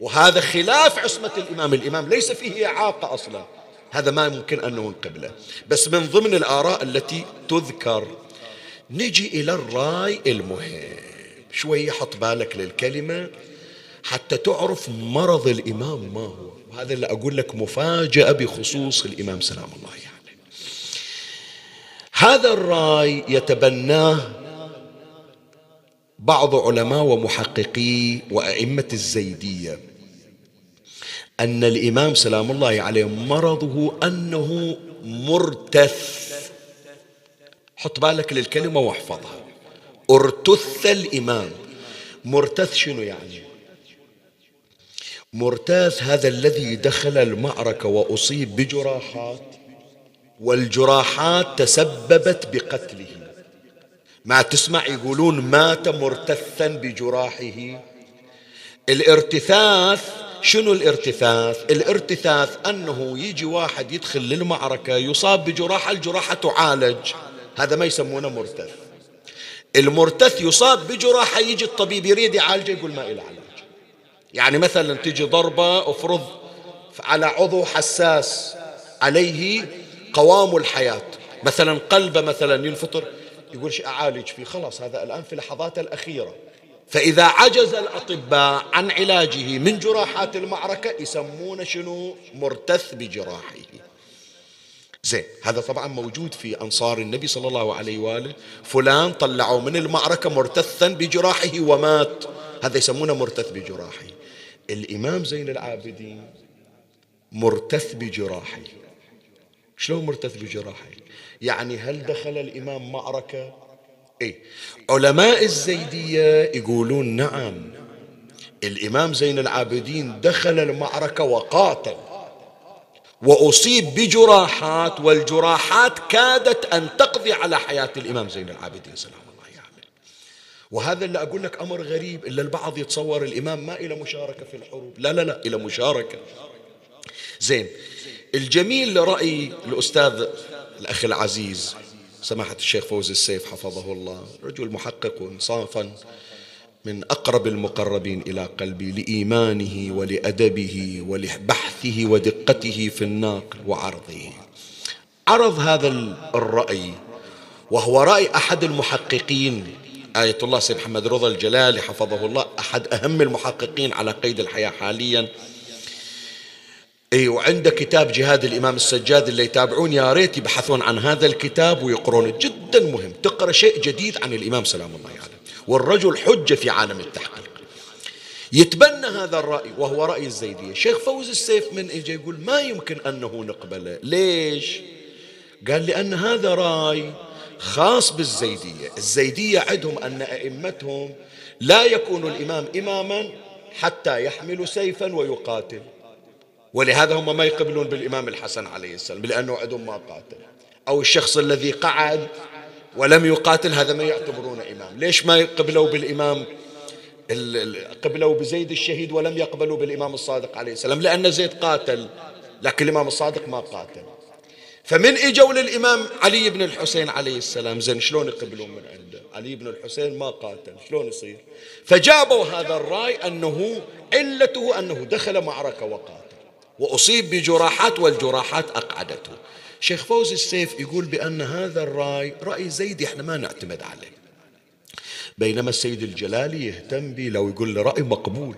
وهذا خلاف عصمة الإمام. الإمام ليس فيه إعاقة أصلا. هذا ما يمكن أن ننقبله بس من ضمن الآراء التي تذكر نجي إلى الرأي المهم. شوي حط بالك للكلمة حتى تعرف مرض الإمام ما هو. وهذا اللي أقول لك مفاجأة بخصوص الإمام سلام الله يعني هذا الرأي يتبناه بعض علماء ومحققي وأئمة الزيدية أن الإمام سلام الله عليه مرضه أنه مرتث. حط بالك للكلمة واحفظها. ارتث الإمام. مرتث شنو يعني؟ مرتاث هذا الذي دخل المعركة وأصيب بجراحات. والجراحات تسببت بقتله. ما تسمع يقولون مات مرتثا بجراحه. الارتثاث شنو الارتثاث؟ الارتثاث أنه يجي واحد يدخل للمعركة يصاب بجراحة الجراحة تعالج. هذا ما يسمونه مرتث. المرتث يصاب بجراحة يجي الطبيب يريد يعالجه يقول ما إلى علاج. يعني مثلا تجي ضربة افرض على عضو حساس عليه قوام الحياة. مثلا قلبه مثلا ينفطر يقول أعالج فيه. خلاص هذا الآن في اللحظات الأخيرة. فإذا عجز الأطباء عن علاجه من جراحات المعركة يسمونه شنو؟ مرتث بجراحه. زين هذا طبعا موجود في أنصار النبي صلى الله عليه وآله. فلان طلعوا من المعركة مرتثا بجراحه ومات. هذا يسمونه مرتث بجراحه. الإمام زين العابدين مرتث بجراحه. شلون مرتث بجراحه يعني هل دخل الإمام معركة؟ إيه؟ علماء الزيدية يقولون نعم. الإمام زين العابدين دخل المعركة وقاتل. وأصيب بجراحات والجراحات كادت أن تقضي على حياة الإمام زين العابدين سلام الله عليه. وهذا اللي أقول لك أمر غريب إلا البعض يتصور الإمام ما إلى مشاركة في الحروب. لا لا لا إلى مشاركة. زين الجميل لرأي الأستاذ الأخ العزيز سماحة الشيخ فوز السيف حفظه الله رجل محقق انصافا من أقرب المقربين إلى قلبي لإيمانه ولأدبه ولبحثه ودقته في الناقل وعرضه. عرض هذا الرأي وهو رأي أحد المحققين آية الله سيد محمد رضا الجلالي حفظه الله أحد أهم المحققين على قيد الحياة حاليا. إي وعنده كتاب جهاد الإمام السجاد اللي يتابعون يا ريت يبحثون عن هذا الكتاب ويقرونه جدا مهم. تقرأ شيء جديد عن الإمام سلام الله عليه. يعني. والرجل حجه في عالم التحقيق. يتبنى هذا الرأي وهو رأي الزيدية. شيخ فوز السيف من اجى يقول ما يمكن أنه نقبله. ليش؟ قال لأن هذا رأي خاص بالزيدية. الزيدية عندهم أن أئمتهم لا يكون الإمام إماما حتى يحمل سيفا ويقاتل. ولهذا هم ما يقبلون بالإمام الحسن عليه السلام لأنه عندهم ما قاتل أو الشخص الذي قعد ولم يقاتل هذا ما يعتبرونه إمام. ليش ما يقبلوا بالإمام قبلوا بزيد الشهيد ولم يقبلوا بالإمام الصادق عليه السلام؟ لأن زيد قاتل لكن الإمام الصادق ما قاتل. فمن إجوا للإمام علي بن الحسين عليه السلام زين شلون يقبلون من عنده؟ علي بن الحسين ما قاتل شلون يصير؟ فجابوا هذا الرأي أنه علته أنه دخل معركة وقاتل. وأصيب بجراحات والجراحات أقعدته. شيخ فوزي السيف يقول بأن هذا الرأي رأي زيدي إحنا ما نعتمد عليه. بينما السيد الجلالي يهتم به لو يقول لي رأي مقبول.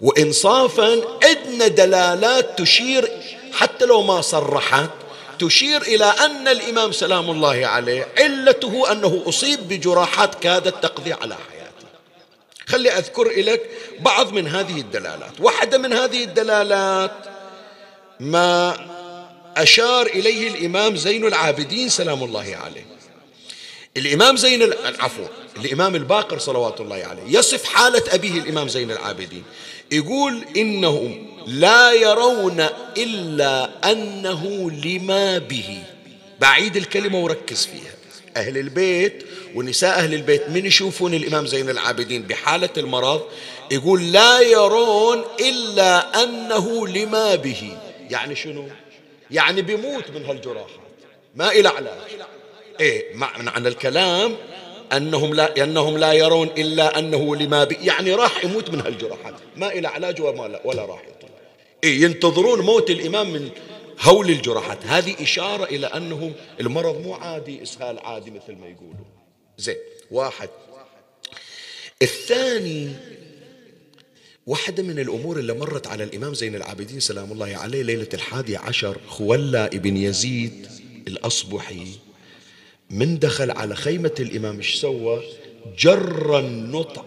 وانصافا عندنا دلالات تشير حتى لو ما صرحت تشير إلى أن الإمام سلام الله عليه علته أنه أصيب بجراحات كادت تقضي على حياته. خلي أذكر لك بعض من هذه الدلالات. واحدة من هذه الدلالات ما أشار إليه الإمام زين العابدين سلام الله عليه. الإمام زين العفو الإمام الباقر صلوات الله عليه. يصف حالة أبيه الإمام زين العابدين. يقول إنهم لا يرون إلا أنه لما به. بعيد الكلمة وركز فيها. أهل البيت ونساء أهل البيت من يشوفون الإمام زين العابدين بحالة المرض؟ يقول لا يرون إلا أنه لما به. يعني شنو؟ يعني بيموت من هالجراحات. ما إلى علاج. إيه معنى الكلام أنهم لا أنهم لا يرون إلا أنه لما بي يعني راح يموت من هالجراحات. ما إلى علاج ولا, ولا راح يطلع. إيه ينتظرون موت الإمام من هول الجراحات. هذه إشارة إلى أنه المرض مو عادي إسهال عادي مثل ما يقولوا زين واحد. الثاني واحدة من الأمور اللي مرت على الإمام زين العابدين سلام الله عليه ليلة الحادي عشر خولا ابن يزيد الأصبحي. من دخل على خيمة الإمام إيش سوى؟ جر النطع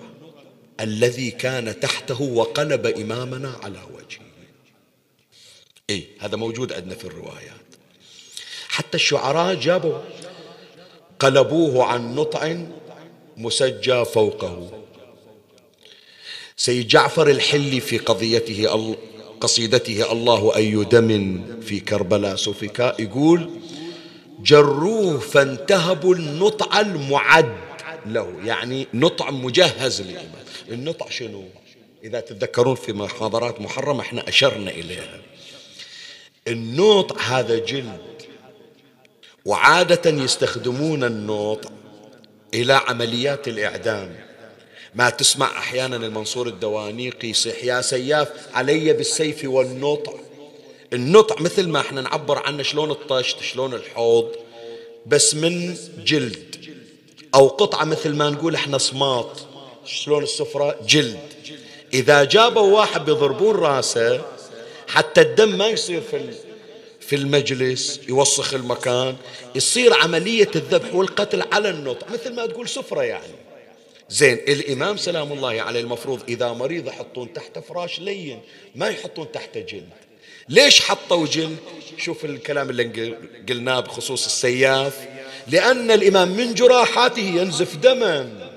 الذي كان تحته وقلب إمامنا على وجهه. إيه هذا موجود عندنا في الروايات. حتى الشعراء جابوا قلبوه عن نطع مسجى فوقه. سيد جعفر الحلي في قضيته قصيدته الله أي دم في كربلاء سفكا يقول جروه فانتهبوا النطع المعد. له يعني نطع مجهز للإمام النطع شنو؟ إذا تتذكرون في محاضرات محرمة إحنا أشرنا إليها. النوط هذا جلد. وعادة يستخدمون النوط إلى عمليات الإعدام. ما تسمع أحيانا المنصور الدوانيقي يصيح يا سياف علي بالسيف والنطع. النطع مثل ما إحنا نعبر عنه شلون الطشت شلون الحوض بس من جلد. أو قطعة مثل ما نقول إحنا صماط. شلون السفرة؟ جلد. إذا جابوا واحد بيضربون راسه حتى الدم ما يصير في في المجلس يوسخ المكان يصير عملية الذبح والقتل على النطع مثل ما تقول سفرة يعني. زين الإمام سلام الله عليه المفروض إذا مريض يحطون تحت فراش لين ما يحطون تحت جلد. ليش حطوا جلد؟ شوف الكلام اللي قلناه بخصوص السياف. لأن الإمام من جراحاته ينزف دما.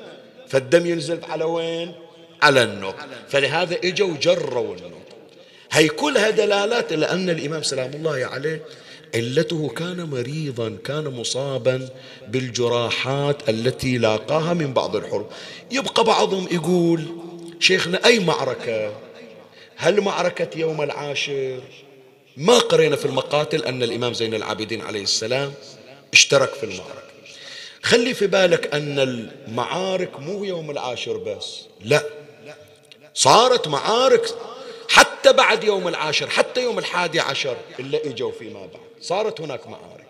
فالدم ينزل على وين؟ على النط فلهذا إجوا جروا النط هي كلها دلالات إلى أن الإمام سلام الله عليه علته كان مريضا كان مصابا بالجراحات التي لاقاها من بعض الحروب. يبقى بعضهم يقول شيخنا أي معركة؟ هل معركة يوم العاشر؟ ما قرينا في المقاتل أن الإمام زين العابدين عليه السلام اشترك في المعركة. خلي في بالك أن المعارك مو يوم العاشر بس لا. صارت معارك حتى بعد يوم العاشر حتى يوم الحادي عشر اللي إجوا فيما بعد. صارت هناك معارك.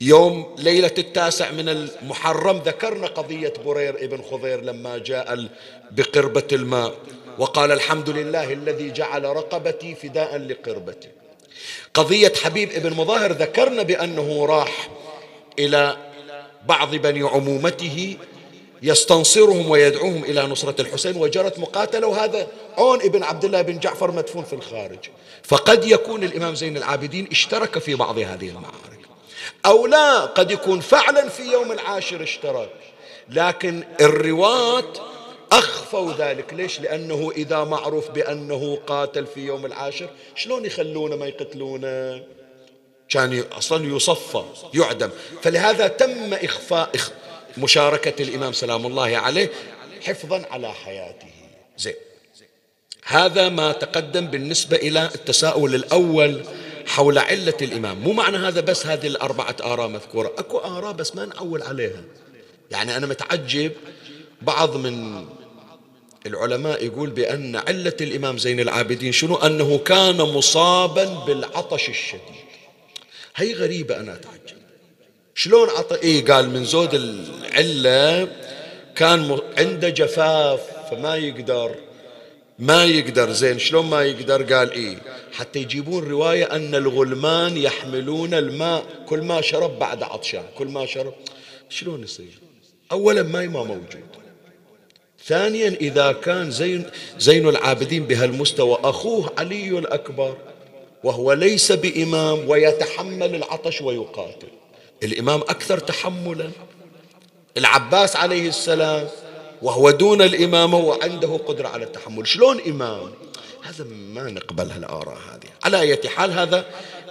يوم ليلة التاسع من المحرم ذكرنا قضية برير ابن خضير لما جاء بقربة الماء وقال الحمد لله الذي جعل رقبتي فداء لقربتي. قضية حبيب ابن مظاهر ذكرنا بأنه راح إلى بعض بني عمومته يستنصرهم ويدعوهم إلى نصرة الحسين. وجرت مقاتلة وهذا عون ابن عبد الله بن جعفر مدفون في الخارج. فقد يكون الإمام زين العابدين اشترك في بعض هذه المعارك. أو لا قد يكون فعلا في يوم العاشر اشترك. لكن الرواة أخفوا ذلك. ليش؟ لأنه إذا معروف بأنه قاتل في يوم العاشر شلون يخلونه ما يقتلونه؟ كان أصلا يصفى يعدم. فلهذا تم إخفاء مشاركة الإمام سلام الله عليه حفظا على حياته. زين. هذا ما تقدم بالنسبة إلى التساؤل الأول حول علة الإمام. مو معنى هذا بس هذه الأربعة آراء مذكورة. أكو آراء بس ما نعول عليها. يعني أنا متعجب بعض من العلماء يقول بأن علة الإمام زين العابدين شنو؟ أنه كان مصابا بالعطش الشديد. هي غريبة أنا أتعجب. شلون عطى إيه قال من زود العلة كان عنده جفاف فما يقدر ما يقدر. زين شلون ما يقدر؟ قال إيه حتى يجيبون رواية أن الغلمان يحملون الماء. كل ما شرب بعد عطشان. كل ما شرب. شلون يصير؟ أولا ماي ما موجود. ثانيا إذا كان زين, زين العابدين بهالمستوى أخوه علي الأكبر وهو ليس بإمام ويتحمل العطش ويقاتل. الإمام أكثر تحملا. العباس عليه السلام وهو دون الإمامة وعنده قدرة على التحمل. شلون إمام؟ هذا ما نقبل هالآراء هذه. على أي حال هذا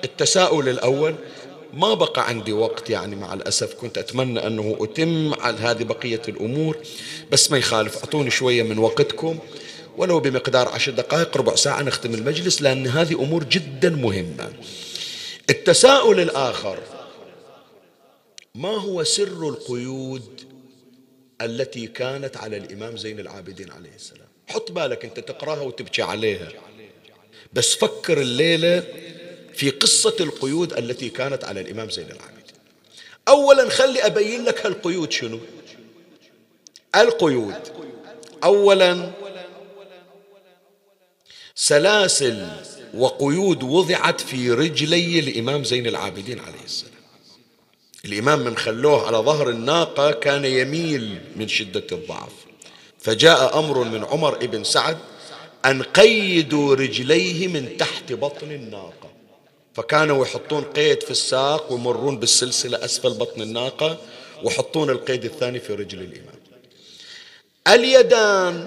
التساؤل الأول. ما بقى عندي وقت يعني مع الأسف. كنت أتمنى أنه أتم على هذه بقية الأمور. بس ما يخالف أعطوني شوية من وقتكم. ولو بمقدار عشر دقائق ربع ساعة نختم المجلس لأن هذه أمور جدا مهمة. التساؤل الآخر. ما هو سر القيود التي كانت على الإمام زين العابدين عليه السلام؟ حط بالك أنت تقراها وتبكي عليها. بس فكر الليلة في قصة القيود التي كانت على الإمام زين العابدين. أولا خلي أبين لك هالقيود شنو؟ القيود. أولا سلاسل وقيود وضعت في رجلي الإمام زين العابدين عليه السلام. الإمام من خلوه على ظهر الناقة كان يميل من شدة الضعف. فجاء أمر من عمر بن سعد أن قيدوا رجليه من تحت بطن الناقة. فكانوا يحطون قيد في الساق ويمرون بالسلسلة أسفل بطن الناقة ويحطون القيد الثاني في رجل الإمام. اليدان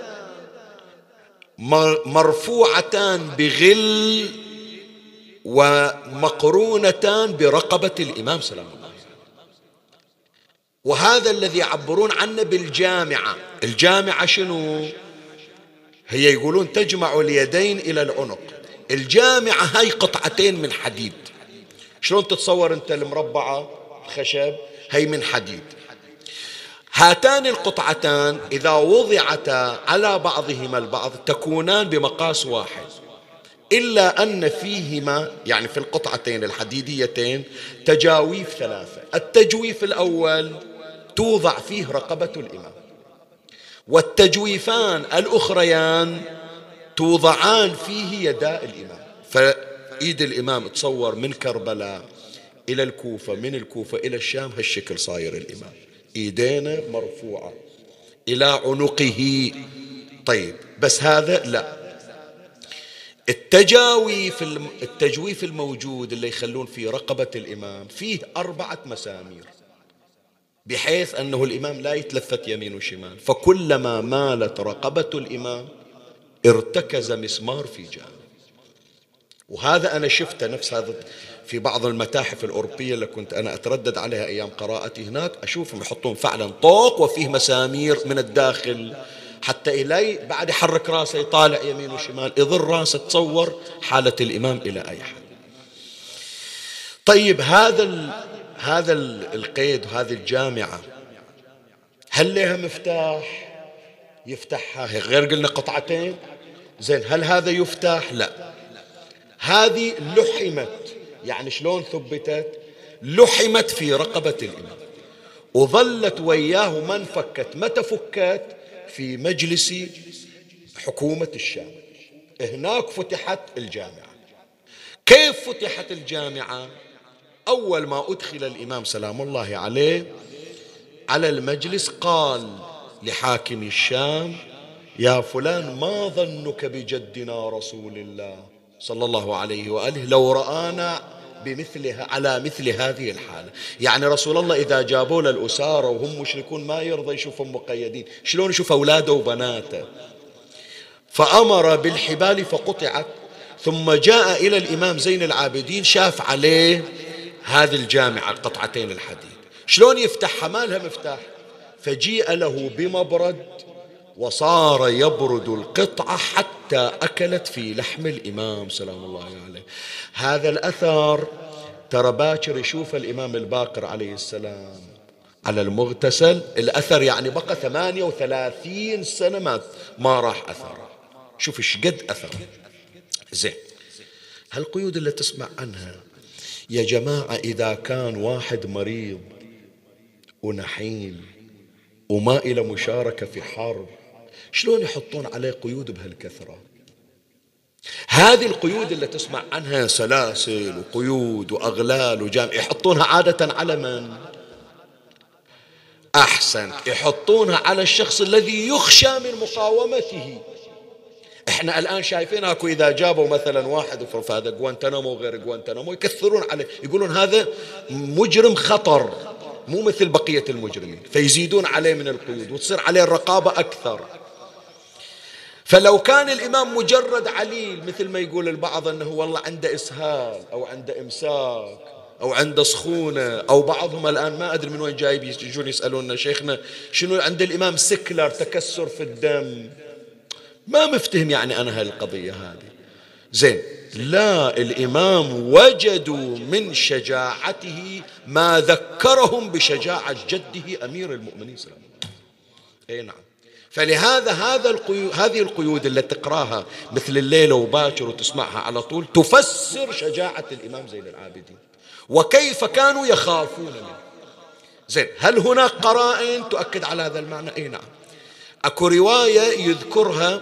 مرفوعتان بغل ومقرونتان برقبة الإمام سلام الله وهذا الذي يعبرون عنه بالجامعة. الجامعة شنو؟ هي يقولون تجمع اليدين إلى العنق. الجامعة هاي قطعتين من حديد. شلون تتصور أنت المربعة؟ خشب هي من حديد. هاتان القطعتان إذا وضعتا على بعضهما البعض تكونان بمقاس واحد. إلا أن فيهما يعني في القطعتين الحديديتين تجاويف ثلاثة. التجويف الأول توضع فيه رقبة الإمام. والتجويفان الأخريان توضعان فيه يدا الإمام. فإيد الإمام تصور من كربلاء إلى الكوفة من الكوفة إلى الشام هالشكل صاير الإمام. إيدينا مرفوعة إلى عنقه. طيب بس هذا لا. التجاويف التجويف الموجود اللي يخلون في رقبة الإمام فيه أربعة مسامير. بحيث أنه الإمام لا يتلفت يمين وشمال. فكلما مالت رقبة الإمام ارتكز مسمار في جانب. وهذا أنا شفته نفس هذا في بعض المتاحف الأوروبية اللي كنت أنا أتردد عليها أيام قراءتي هناك. أشوفهم يحطون فعلا طوق وفيه مسامير من الداخل حتى إلي بعد يحرك راسه يطالع يمين وشمال يضر راسه تصور حالة الإمام إلى أي حد. طيب هذا هذا القيد وهذه الجامعة هل لها مفتاح؟ يفتحها غير قلنا قطعتين؟ زين هل هذا يفتح؟ لا. هذه لحمت يعني شلون ثبتت؟ لحمت في رقبة الإمام. وظلت وياه ما انفكت متى فكت؟ في مجلس حكومة الشام. هناك فتحت الجامعة. كيف فتحت الجامعة؟ أول ما أدخل الإمام سلام الله عليه على المجلس قال لحاكم الشام يا فلان ما ظنك بجدنا رسول الله؟ صلى الله عليه وآله. لو رآنا بمثلها على مثل هذه الحالة. يعني رسول الله إذا جابوا له الأسارة وهم مشركون ما يرضى يشوفهم مقيدين. شلون يشوف أولاده وبناته؟ فأمر بالحبال فقطعت. ثم جاء إلى الإمام زين العابدين شاف عليه هذه الجامعة قطعتين الحديد. شلون يفتحها ما لها مفتاح. فجيء له بمبرد وصار يبرد القطعة حتى أكلت في لحم الإمام. سلام الله عليه. هذا الأثر ترى باكر يشوف الإمام الباقر عليه السلام. على المغتسل. الأثر يعني بقى 38 سنة ما, ما راح أثر شوف إيش قد أثر زين. هالقيود اللي تسمع عنها يا جماعة إذا كان واحد مريض ونحيل وما إلى مشاركة في حرب شلون يحطون عليه قيود بهالكثرة هذه القيود اللي تسمع عنها سلاسل وقيود وأغلال وجام يحطونها عادة على من؟ أحسن يحطونها على الشخص الذي يخشى من مقاومته إحنا الآن شايفين أكو إذا جابوا مثلا واحد في هذا جوانتنامو غير جوانتنامو يكثرون عليه. يقولون هذا مجرم خطر مو مثل بقية المجرمين. فيزيدون عليه من القيود وتصير عليه الرقابة أكثر. فلو كان الإمام مجرد عليل مثل ما يقول البعض أنه والله عنده إسهال أو عنده إمساك أو عنده سخونة أو بعضهم الآن ما أدري من وين جايب يجون يسألوننا شيخنا شنو عند الإمام sickler تكسر في الدم؟ ما مفتهم يعني أنا هالقضية هذه. زين لا الإمام وجدوا من شجاعته ما ذكرهم بشجاعة جده أمير المؤمنين صلى الله عليه وسلم. أي نعم. فلهذا هذا القيود هذه القيود اللي تقراها مثل الليلة وباكر وتسمعها على طول تفسر شجاعة الإمام زين العابدين. وكيف كانوا يخافون منه. زين هل هناك قرائن تؤكد على هذا المعنى؟ إي نعم. أكو رواية يذكرها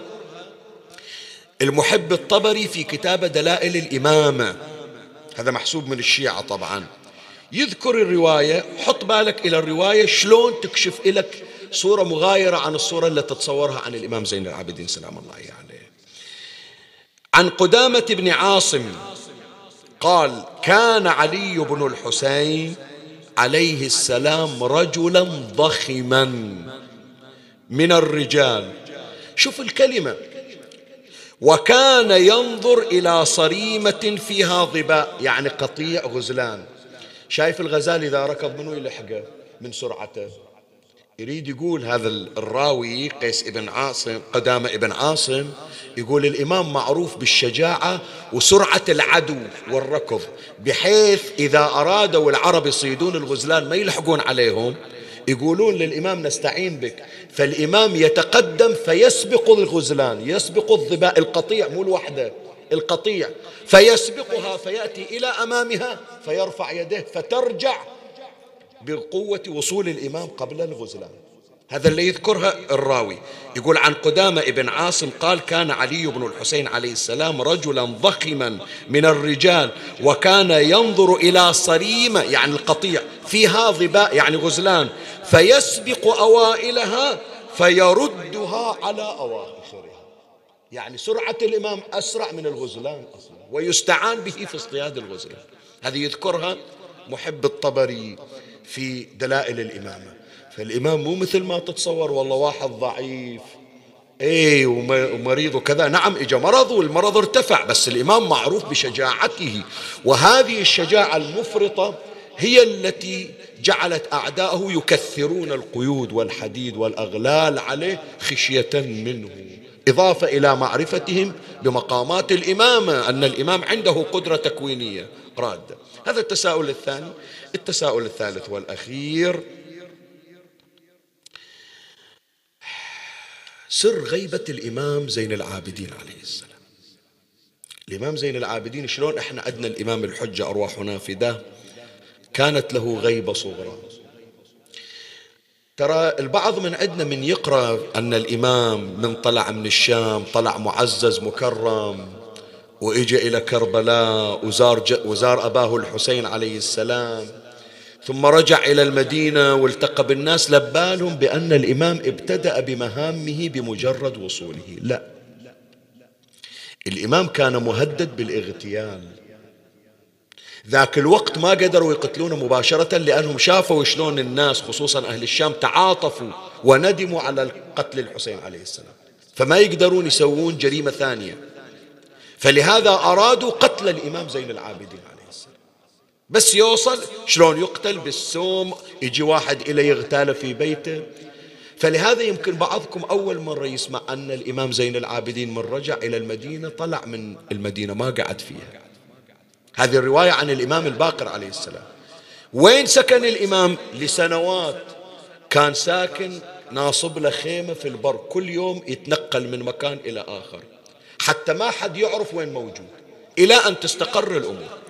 المحب الطبري في كتاب دلائل الامامه هذا محسوب من الشيعة طبعا. يذكر الرواية حط بالك إلى الرواية شلون تكشف لك صورة مغايرة عن الصورة اللي تتصورها عن الإمام زين العابدين سلام الله عليه. يعني. عن قدامة بن عاصم قال كان علي بن الحسين عليه السلام رجلا ضخما من الرجال. شوف الكلمة. وكان ينظر إلى صريمة فيها ظباء يعني قطيع غزلان. شايف الغزال إذا ركض منه يلحقه؟ من سرعته. يريد يقول هذا الراوي قيس ابن عاصم قدامة ابن عاصم يقول الإمام معروف بالشجاعة وسرعة العدو والركض بحيث إذا أرادوا العرب يصيدون الغزلان ما يلحقون عليهم. يقولون للإمام نستعين بك. فالإمام يتقدم فيسبق الغزلان يسبق الظباء القطيع مو الوحدة القطيع. فيسبقها فيأتي إلى أمامها فيرفع يده فترجع بقوة وصول الإمام قبل الغزلان. هذا اللي يذكرها الراوي. يقول عن قدامة ابن عاصم قال كان علي بن الحسين عليه السلام رجلا ضخما من الرجال وكان ينظر إلى صريمة يعني القطيع فيها ظباء يعني غزلان فيسبق أوائلها فيردها على أواخرها. يعني سرعة الإمام أسرع من الغزلان أصلا ويستعان به في اصطياد الغزلان. هذه يذكرها محب الطبري في دلائل الإمامة. فالإمام مو مثل ما تتصور والله واحد ضعيف. إيه ومريض وكذا نعم اجى مرض والمرض ارتفع بس الإمام معروف بشجاعته. وهذه الشجاعة المفرطة هي التي جعلت أعداءه يكثرون القيود والحديد والأغلال عليه خشية منه. إضافة إلى معرفتهم بمقامات الامامه أن الإمام عنده قدرة تكوينية. راده هذا التساؤل الثاني. التساؤل الثالث والأخير. سر غيبة الإمام زين العابدين عليه السلام. الإمام زين العابدين شلون إحنا عندنا الإمام الحجة أرواحنا فداه كانت له غيبة صغرى. ترى البعض من عندنا من يقرأ أن الإمام من طلع من الشام طلع معزز مكرم وإجا إلى كربلاء وزار, وزار أباه الحسين عليه السلام. ثم رجع إلى المدينة والتقى بالناس لبالهم بأن الإمام ابتدأ بمهامه بمجرد وصوله. لا. الإمام كان مهدد بالإغتيال. ذاك الوقت ما قدروا يقتلونه مباشرة لأنهم شافوا شلون الناس خصوصا أهل الشام تعاطفوا وندموا على قتل الحسين عليه السلام. فما يقدرون يسوون جريمة ثانية. فلهذا أرادوا قتل الإمام زين العابدين. بس يوصل شلون يقتل بالسوم يجي واحد إليه يغتال في بيته. فلهذا يمكن بعضكم أول مرة يسمع أن الإمام زين العابدين من رجع إلى المدينة طلع من المدينة ما قعد فيها. هذه الرواية عن الإمام الباقر عليه السلام. وين سكن الإمام؟ لسنوات. كان ساكن ناصب له خيمة في البر. كل يوم يتنقل من مكان إلى آخر. حتى ما حد يعرف وين موجود إلى أن تستقر الأمور.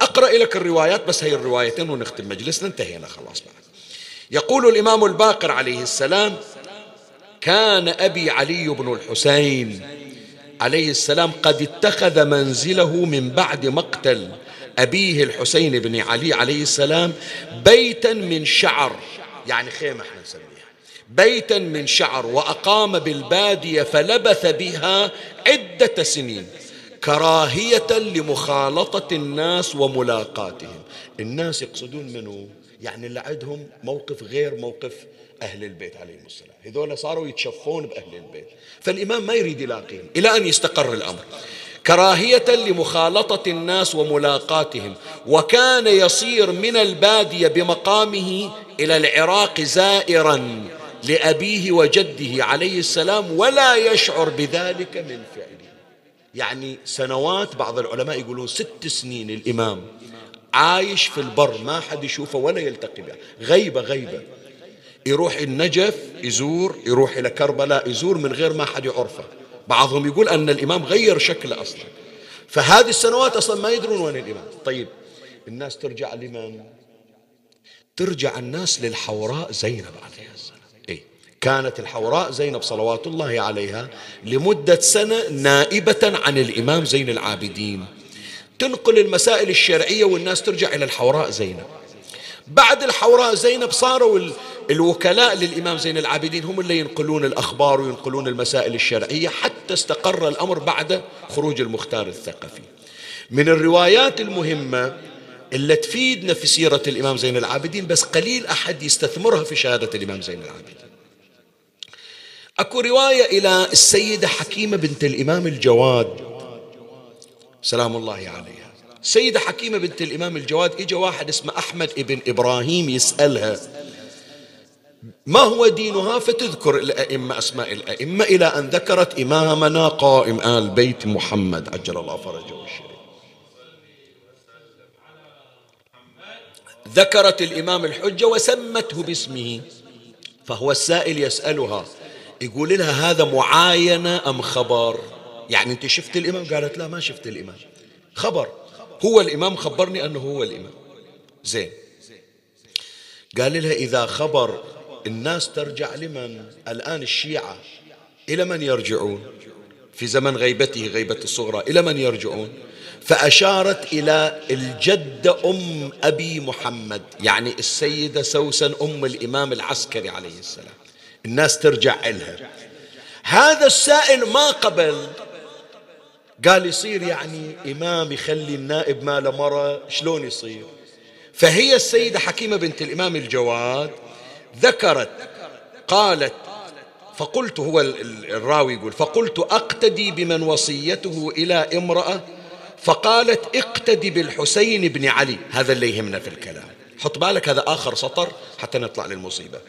أقرأ لك الروايات بس هي الروايتين ونختم مجلسنا انتهينا خلاص بعد. يقول الإمام الباقر عليه السلام كان أبي علي بن الحسين عليه السلام قد اتخذ منزله من بعد مقتل أبيه الحسين بن علي عليه السلام بيتا من شعر. يعني خيمة إحنا نسميها. بيتا من شعر وأقام بالبادية فلبث بها عدة سنين. كراهية لمخالطة الناس وملاقاتهم. الناس يقصدون منه يعني اللي عندهم موقف غير موقف أهل البيت عليهم السلام. هذول صاروا يتشفون بأهل البيت. فالإمام ما يريد يلاقيهم إلى أن يستقر الأمر. كراهية لمخالطة الناس وملاقاتهم. وكان يصير من البادية بمقامه إلى العراق زائرا لأبيه وجده عليه السلام ولا يشعر بذلك من فعله. يعني سنوات بعض العلماء يقولون ست سنين الإمام عايش في البر ما حد يشوفه ولا يلتقي به غيبة غيبة. يروح النجف يزور يروح إلى كربلاء يزور من غير ما حد يعرفه. بعضهم يقول أن الإمام غير شكله أصلا. فهذه السنوات أصلا ما يدرون وين الإمام. طيب الناس ترجع لمن؟ ترجع الناس للحوراء زينب عليها؟ كانت الحوراء زينب صلوات الله عليها لمدة سنة نائبة عن الإمام زين العابدين. تنقل المسائل الشرعية والناس ترجع إلى الحوراء زينب. بعد الحوراء زينب صاروا الوكلاء للإمام زين العابدين هم اللي ينقلون الأخبار وينقلون المسائل الشرعية حتى استقر الأمر بعد خروج المختار الثقفي. من الروايات المهمة اللي تفيدنا في سيرة الإمام زين العابدين بس قليل أحد يستثمرها في شهادة الإمام زين العابدين. أكو رواية إلى السيدة حكيمة بنت الإمام الجواد. سلام الله عليها. سيدة حكيمة بنت الإمام الجواد إجا واحد اسمه أحمد ابن إبراهيم يسألها ما هو دينها؟ فتذكر الأئمة أسماء الأئمة إلى أن ذكرت إمامنا قائم آل بيت محمد. عجل الله فرجه الشريف ذكرت الإمام الحجة وسمته باسمه فهو السائل يسألها يقول لها هذا معاينة أم خبر؟ يعني أنت شفت الإمام؟ قالت لا ما شفت الإمام. خبر. هو الإمام خبرني أنه هو الإمام. زين. قال لها إذا خبر الناس ترجع لمن؟ الآن الشيعة. إلى من يرجعون؟ في زمن غيبته غيبة الصغرى. إلى من يرجعون؟ فأشارت إلى الجدة أم أبي محمد يعني السيدة سوسن أم الإمام العسكري عليه السلام. الناس ترجع إلها. هذا السائل ما قبل. قال يصير يعني إمام يخلي النائب ماله مرة شلون يصير؟ فهي السيدة حكيمة بنت الإمام الجواد ذكرت قالت فقلت هو الراوي يقول فقلت أقتدي بمن وصيته إلى امرأة؟ فقالت اقتدي بالحسين بن علي. هذا اللي يهمنا في الكلام. حط بالك هذا آخر سطر حتى نطلع للمصيبة.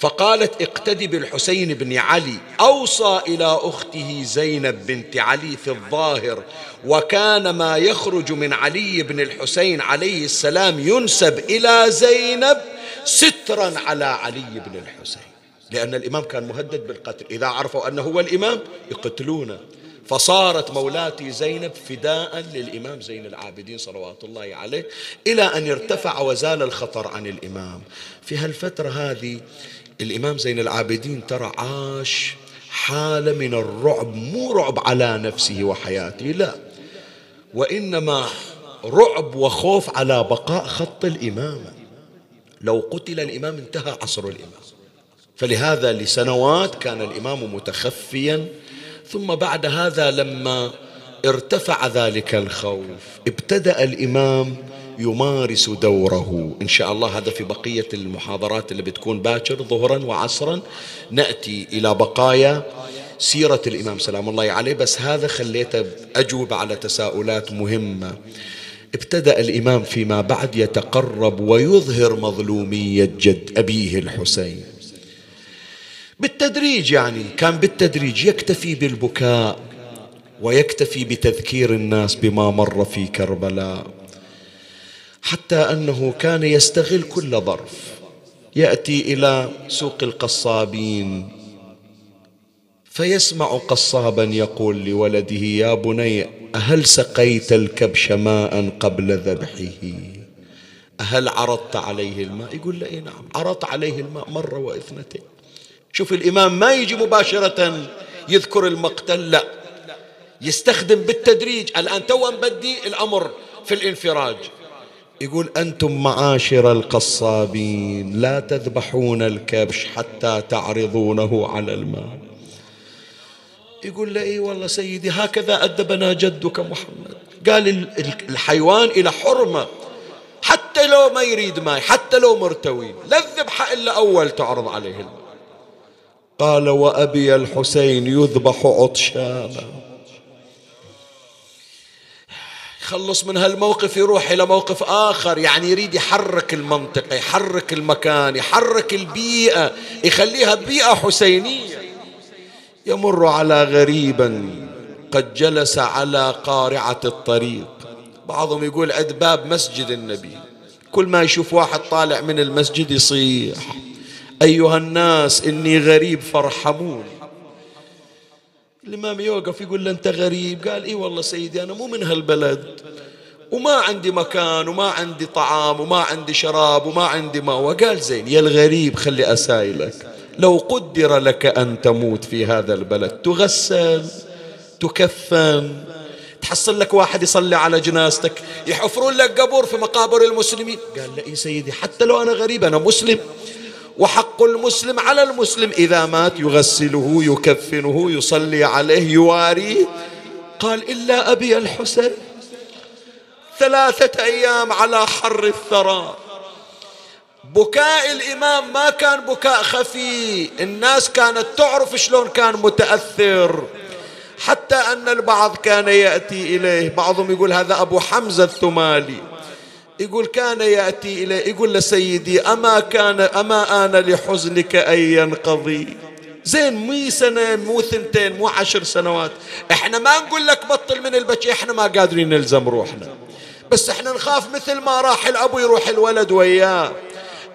فقالت اقتدي بالحسين بن علي. أوصى إلى أخته زينب بنت علي في الظاهر وكان ما يخرج من علي بن الحسين عليه السلام ينسب إلى زينب سترا على علي بن الحسين. لأن الإمام كان مهدد بالقتل. إذا عرفوا أنه هو الإمام يقتلونه. فصارت مولاتي زينب فداء للإمام زين العابدين صلوات الله عليه إلى أن ارتفع وزال الخطر عن الإمام. في هالفترة هذه الإمام زين العابدين ترى عاش حالة من الرعب مو رعب على نفسه وحياته لا. وإنما رعب وخوف على بقاء خط الإمامة. لو قتل الإمام انتهى عصر الإمام. فلهذا لسنوات كان الإمام متخفيا ثم بعد هذا لما ارتفع ذلك الخوف ابتدأ الإمام يمارس دوره. إن شاء الله هذا في بقية المحاضرات اللي بتكون باكر ظهرا وعصرا. نأتي إلى بقايا سيرة الإمام. سلام الله عليه. بس هذا خليته أجوب على تساؤلات مهمة. ابتدأ الإمام فيما بعد يتقرب ويظهر مظلومية جد أبيه الحسين. بالتدريج يعني كان بالتدريج يكتفي بالبكاء ويكتفي بتذكير الناس بما مر في كربلاء. حتى أنه كان يستغل كل ظرف. يأتي إلى سوق القصابين. فيسمع قصابا يقول لولده يا بني هل سقيت الكبش ماء قبل ذبحه؟ هل عرضت عليه الماء؟ يقول له نعم عرضت عليه الماء مرة واثنتين. شوف الإمام ما يجي مباشرة يذكر المقتل لا. يستخدم بالتدريج. الآن تو بدي الأمر في الانفراج. يقول أنتم معاشر القصابين لا تذبحون الكبش حتى تعرضونه على الماء. يقول له إي والله سيدي هكذا أدبنا جدك محمد. قال الحيوان إلى حرمة. حتى لو ما يريد ماء حتى لو مرتوي لا الذبحة إلا أول تعرض عليه الماء. قال وأبي الحسين يذبح عطشانا. يخلص من هالموقف يروح إلى موقف آخر يعني يريد يحرك المنطقة يحرك المكان يحرك البيئة يخليها بيئة حسينية. يمر على غريبا قد جلس على قارعة الطريق. بعضهم يقول عند باب مسجد النبي. كل ما يشوف واحد طالع من المسجد يصيح. أيها الناس إني غريب فارحمون الإمام يوقف يقول له أنت غريب. قال إي والله سيدي أنا مو من هالبلد. وما عندي مكان وما عندي طعام وما عندي شراب وما عندي ماء. وقال زين يا الغريب خلي أسايلك. لو قدر لك أن تموت في هذا البلد تغسل تكفن تحصل لك واحد يصلي على جنازتك يحفرون لك قبور في مقابر المسلمين. قال لا سيدي حتى لو أنا غريب أنا مسلم. وحق المسلم على المسلم. إذا مات يغسله يكفنه يصلي عليه يواريه قال إلا أبي الحسين. ثلاثة أيام على حر الثرى. بكاء الإمام ما كان بكاء خفي. الناس كانت تعرف شلون كان متأثر. حتى أن البعض كان يأتي إليه. بعضهم يقول هذا أبو حمزة الثمالي. يقول كان يأتي إليه يقول لسيدي أما كان أما آن لحزنك أن ينقضي؟ زين مي سنة مو ثنتين مو عشر سنوات. إحنا ما نقول لك بطل من البكي إحنا ما قادرين نلزم روحنا. بس إحنا نخاف مثل ما راح الأبو يروح الولد وياه.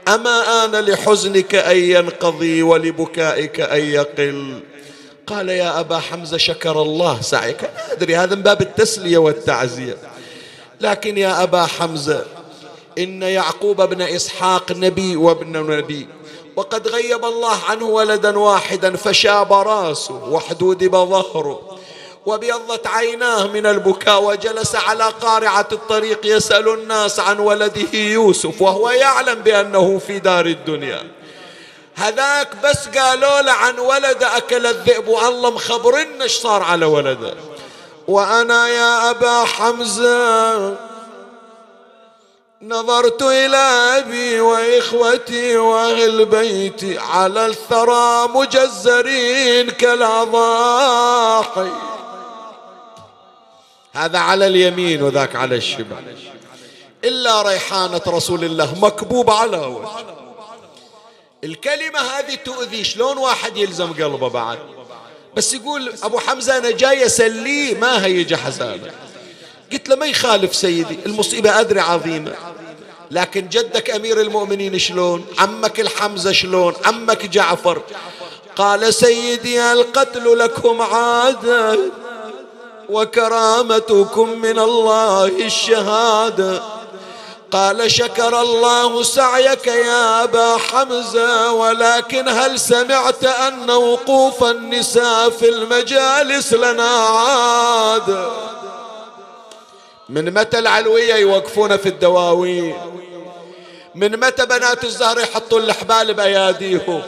أما آن لحزنك أن ينقضي ولبكائك أن يقل. قال يا أبا حمزة شكر الله سعيك. أنا أدري هذا من باب التسلية والتعزية. لكن يا أبا حمزة إن يعقوب بن إسحاق نبي وابن نبي. وقد غيب الله عنه ولدا واحدا فشاب راسه وحدودب ظهره وابيضت عيناه من البكاء وجلس على قارعة الطريق يسأل الناس عن ولده يوسف وهو يعلم بأنه في دار الدنيا. هذاك بس قالوا له عن ولد أكل الذئب والله مخبرنا إيش صار على ولده. وأنا يا أبا حمزة نظرت إلى أبي وإخوتي وأهل بيتي على الثرى مجزرين كالأضاحي. هذا على اليمين وذاك على الشمال. إلا ريحانة رسول الله مكبوب على وجه الكلمة هذه تؤذي شلون واحد يلزم قلبه بعد؟ بس يقول أبو حمزة أنا جاي أسليه ما هيجي حزانة قلت له ما يخالف سيدي المصيبة أدري عظيمة. لكن جدك أمير المؤمنين شلون؟ عمك الحمزة شلون؟ عمك جعفر. قال سيدي القتل لكم عادة وكرامتكم من الله الشهادة. قال شكر الله سعيك يا أبا حمزة ولكن هل سمعت أن وقوف النساء في المجالس لنا عاد من متى العلوية يوقفون في الدواوين؟ من متى بنات الزهر يحطون الحبال بأياديهم؟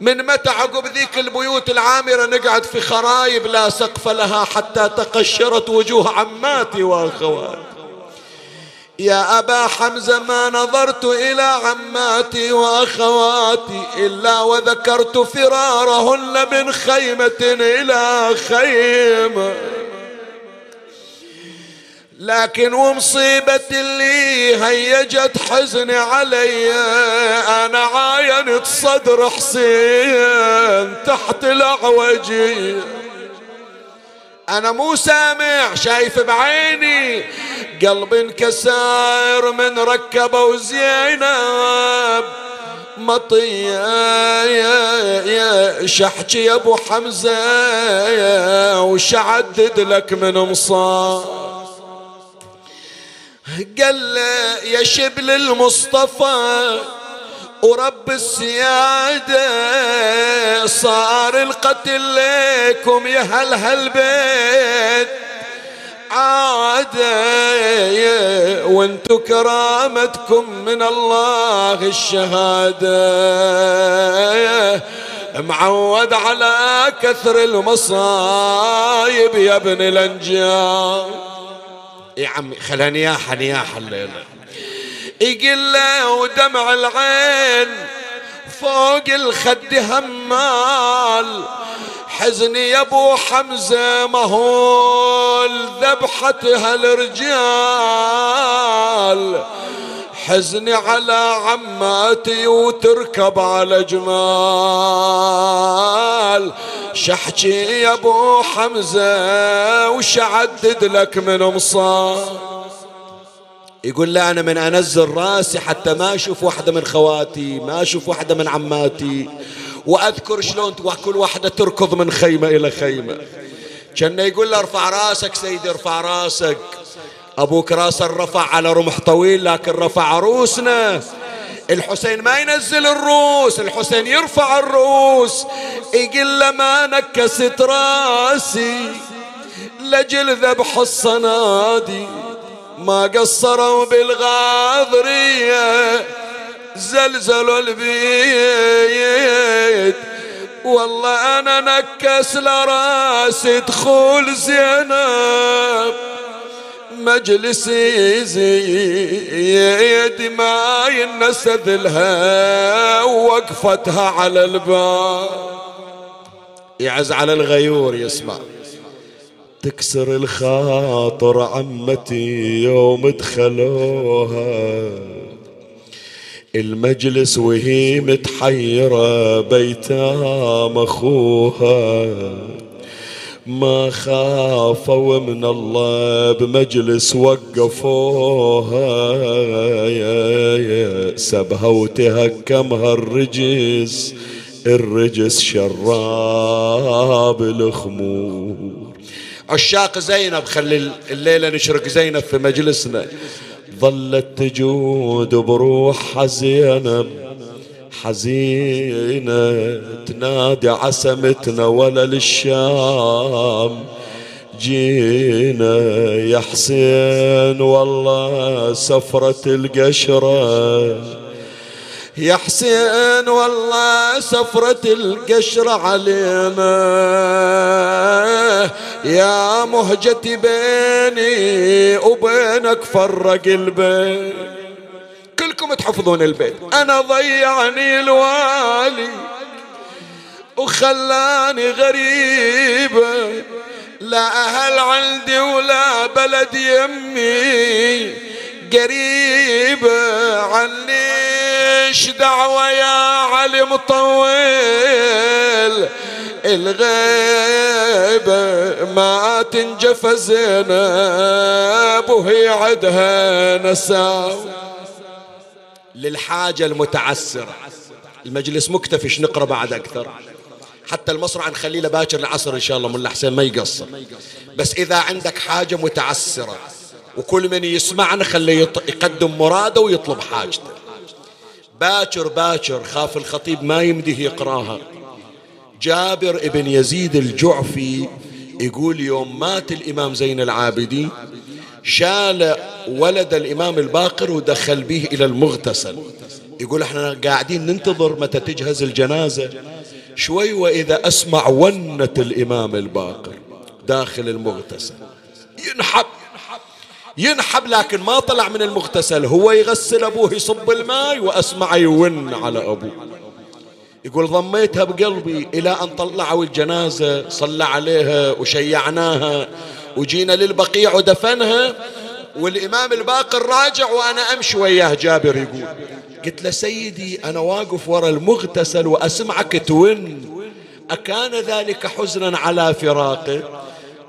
من متى عقب ذيك البيوت العامرة نقعد في خرايب لا سقف لها حتى تقشرت وجوه عماتي وأخواتي؟ يا أبا حمزة ما نظرت إلى عماتي وأخواتي إلا وذكرت فرارهن من خيمة إلى خيمة. لكن ومصيبة اللي هيجت حزني علي أنا عاينت صدر حسين تحت الأعوجي. أنا مو سامع شايف بعيني. قلب انكسر من ركبه زينب مطية يا شحكي يا أبو حمزة وشعدد لك من مصاب؟ قال يا شبل المصطفى ورب السيادة صار القتل لكم يا هل هالبيت عادة وانتو كرامتكم من الله الشهادة. معود على كثر المصايب يا ابن الانجاب يا عمي خلاني نياحة نياحة الليلة يقول له ودمع العين فوق الخد همال. حزني يا أبو حمزة مهول ذبحتها الرجال حزني على عماتي وتركب على جمال. شحكي يا أبو حمزة وش عدد لك من مصاب؟ يقول لا أنا من أنزل راسي حتى ما أشوف واحدة من خواتي ما أشوف واحدة من عماتي. وأذكر شلون كل واحدة تركض من خيمة إلى خيمة. كان يقول له ارفع راسك سيدي ارفع راسك. أبوك راسه رفع على رمح طويل لكن رفع عروسنا الحسين ما ينزل الروس الحسين يرفع الروس يقول له ما نكست راسي لجل ذبح الصنادي. ما قصروا بالغاضرية زلزلوا البيت. والله أنا نكس لراسي دخول زينب. مجلسي زيد ما ينسد لها وقفتها على الباب. يعز على الغيور يسمع. تكسر الخاطر عمتي يوم دخلوها المجلس وهي متحيرة بيتام أخوها. ما خافوا من الله بمجلس وقفوها. سبها وتهكمها الرجس الرجس شراب الخمور. عشاق زينب خلي الليلة نشرق زينب في مجلسنا. ظلت تجود بروح زينب. حزينة تنادي عسمتنا ولا للشام. جينا يا حسين والله سفرة القشرة. يا حسين والله سفرة القشرة علينا. يا مهجتي بيني وبينك فرق البيت. كلكم تحفظون البيت. أنا ضيعني الوالي وخلاني غريبة. لا أهل عندي ولا بلد يمي قريبة. عنيش دعوة يا علي مطول؟ الغيبة ما تنجف زينب وهي عدها نساو للحاجة المتعسرة. المجلس مكتفش نقرأ بعد أكثر؟ حتى المصرع نخليه لباكر العصر إن شاء الله من حسين ما يقصر. بس إذا عندك حاجة متعسرة وكل من يسمعنا خليه يقدم مراده ويطلب حاجته. باكر باكر خاف الخطيب ما يمديه يقراها. جابر ابن يزيد الجعفي يقول يوم مات الإمام زين العابدين شال ولد الإمام الباقر ودخل به إلى المغتسل. يقول إحنا قاعدين ننتظر متى تجهز الجنازة. شوي وإذا أسمع ونة الإمام الباقر داخل المغتسل. ينحب ينحب لكن ما طلع من المغتسل. هو يغسل أبوه يصب الماء وأسمع يون على أبوه. يقول ضميتها بقلبي إلى أن طلعوا الجنازة صلى عليها وشيعناها. وجينا للبقيع ودفنها والإمام الباقر راجع وأنا أمشي وياه جابر يقول قلت له سيدي أنا واقف ورا المغتسل وأسمعك تون أكان ذلك حزنا على فراقه؟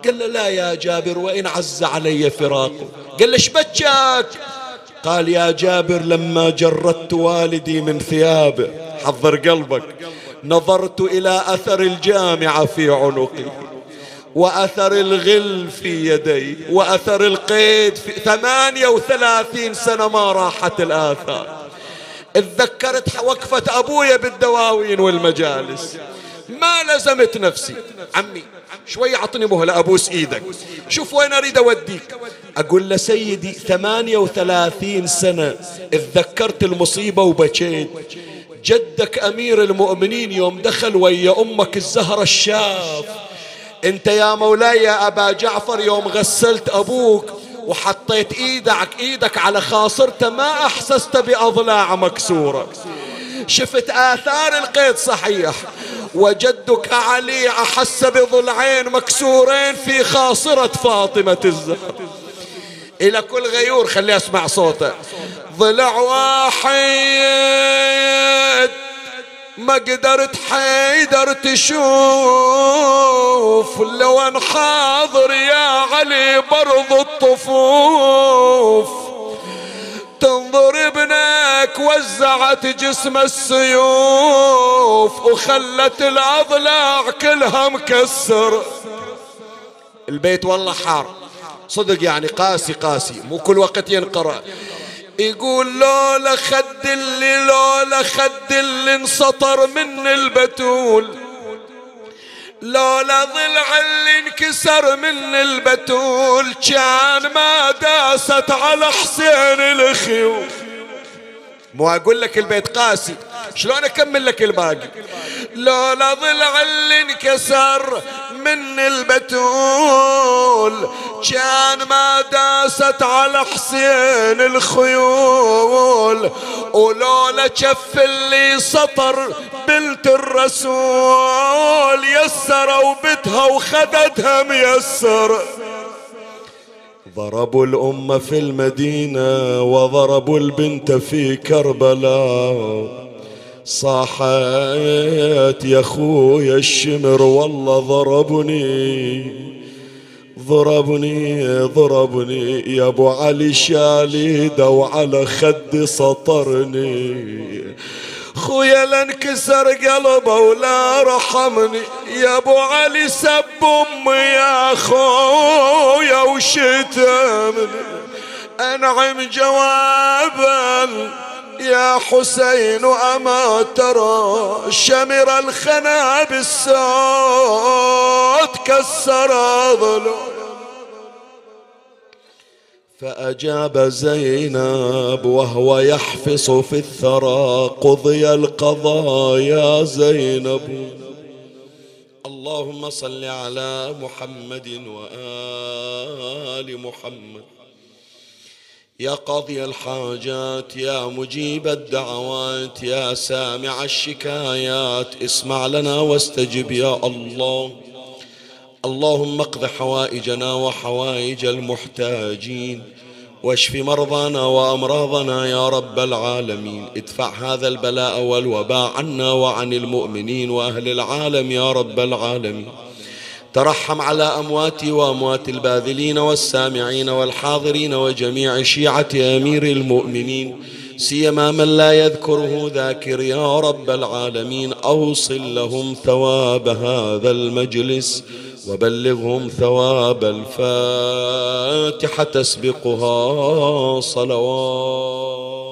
قال له لا يا جابر وإن عز علي فراقه؟ قال له شبتشاك قال يا جابر لما جردت والدي من ثيابه حضر قلبك نظرت إلى أثر الجامعة في عنقي وأثر الغل في يدي وأثر القيد في ثمانية وثلاثين سنة ما راحت الآثار. اتذكرت وقفة أبويا بالدواوين والمجالس. ما لزمت نفسي. عمي شوي عطني مهلة أبوس إيدك. شوف وين أريد أوديك. أقول له سيدي ثمانية وثلاثين سنة. اتذكرت المصيبة وبكيت. جدك أمير المؤمنين يوم دخل ويا أمك الزهرة الشاف. انت يا مولاي يا أبا جعفر يوم غسلت أبوك وحطيت إيدك إيدك على خاصرته ما أحسست بأضلاع مكسوره شفت آثار القيد صحيح. وجدك علي أحس بضلعين مكسورين في خاصرة فاطمة الزهر. إلى كل غيور خلي أسمع صوته. ضلع واحد. ما قدرت حيدر تشوف لو ان حاضر يا علي برضو الطفوف. تنظر ابنك وزعت جسم السيوف وخلت الأضلاع كلها مكسر. البيت والله حار. صدق يعني قاسي قاسي مو كل وقت ينقرأ. يقول لولا خد اللي لولا خد اللي انسطر من البتول. لولا ضلع اللي انكسر من البتول. كان ما داست على حسين الخيول. مو أقول لك البيت قاسي شلون أكمل لك الباقي؟ لولا ضلع اللي انكسر من البتول. كان ما داست على حسين الخيول. ولولا كف اللي سطر بنت الرسول. يسر وبتها وخددها ميسر ضربوا الأمة في المدينة وضربوا البنت في كربلاء. صاحت يا خويا الشمر والله ضربني ضربني ضربني. يا أبو علي شاليده وعلى خدي سطرني. خويا لانكسر قلبه ولا رحمني. يا أبو علي سب أمي يا خويا وشتمني. أنعم جوابا يا حسين أما ترى شمر الخنا بالصوت كسر ضلوع فأجاب زينب وهو يحفص في الثرى قضي القضاء يا زينب. اللهم صل على محمد وآل محمد. يا قاضي الحاجات يا مجيب الدعوات يا سامع الشكايات اسمع لنا واستجب يا الله. اللهم اقض حوائجنا وحوائج المحتاجين واشف مرضانا وأمراضنا يا رب العالمين. ادفع هذا البلاء والوباء عنا وعن المؤمنين وأهل العالم يا رب العالمين. ترحم على أمواتي وأموات الباذلين والسامعين والحاضرين وجميع شيعة أمير المؤمنين سيما من لا يذكره ذاكر يا رب العالمين. أوصل لهم ثواب هذا المجلس وبلغهم ثواب الفاتحة تسبقها صلوات.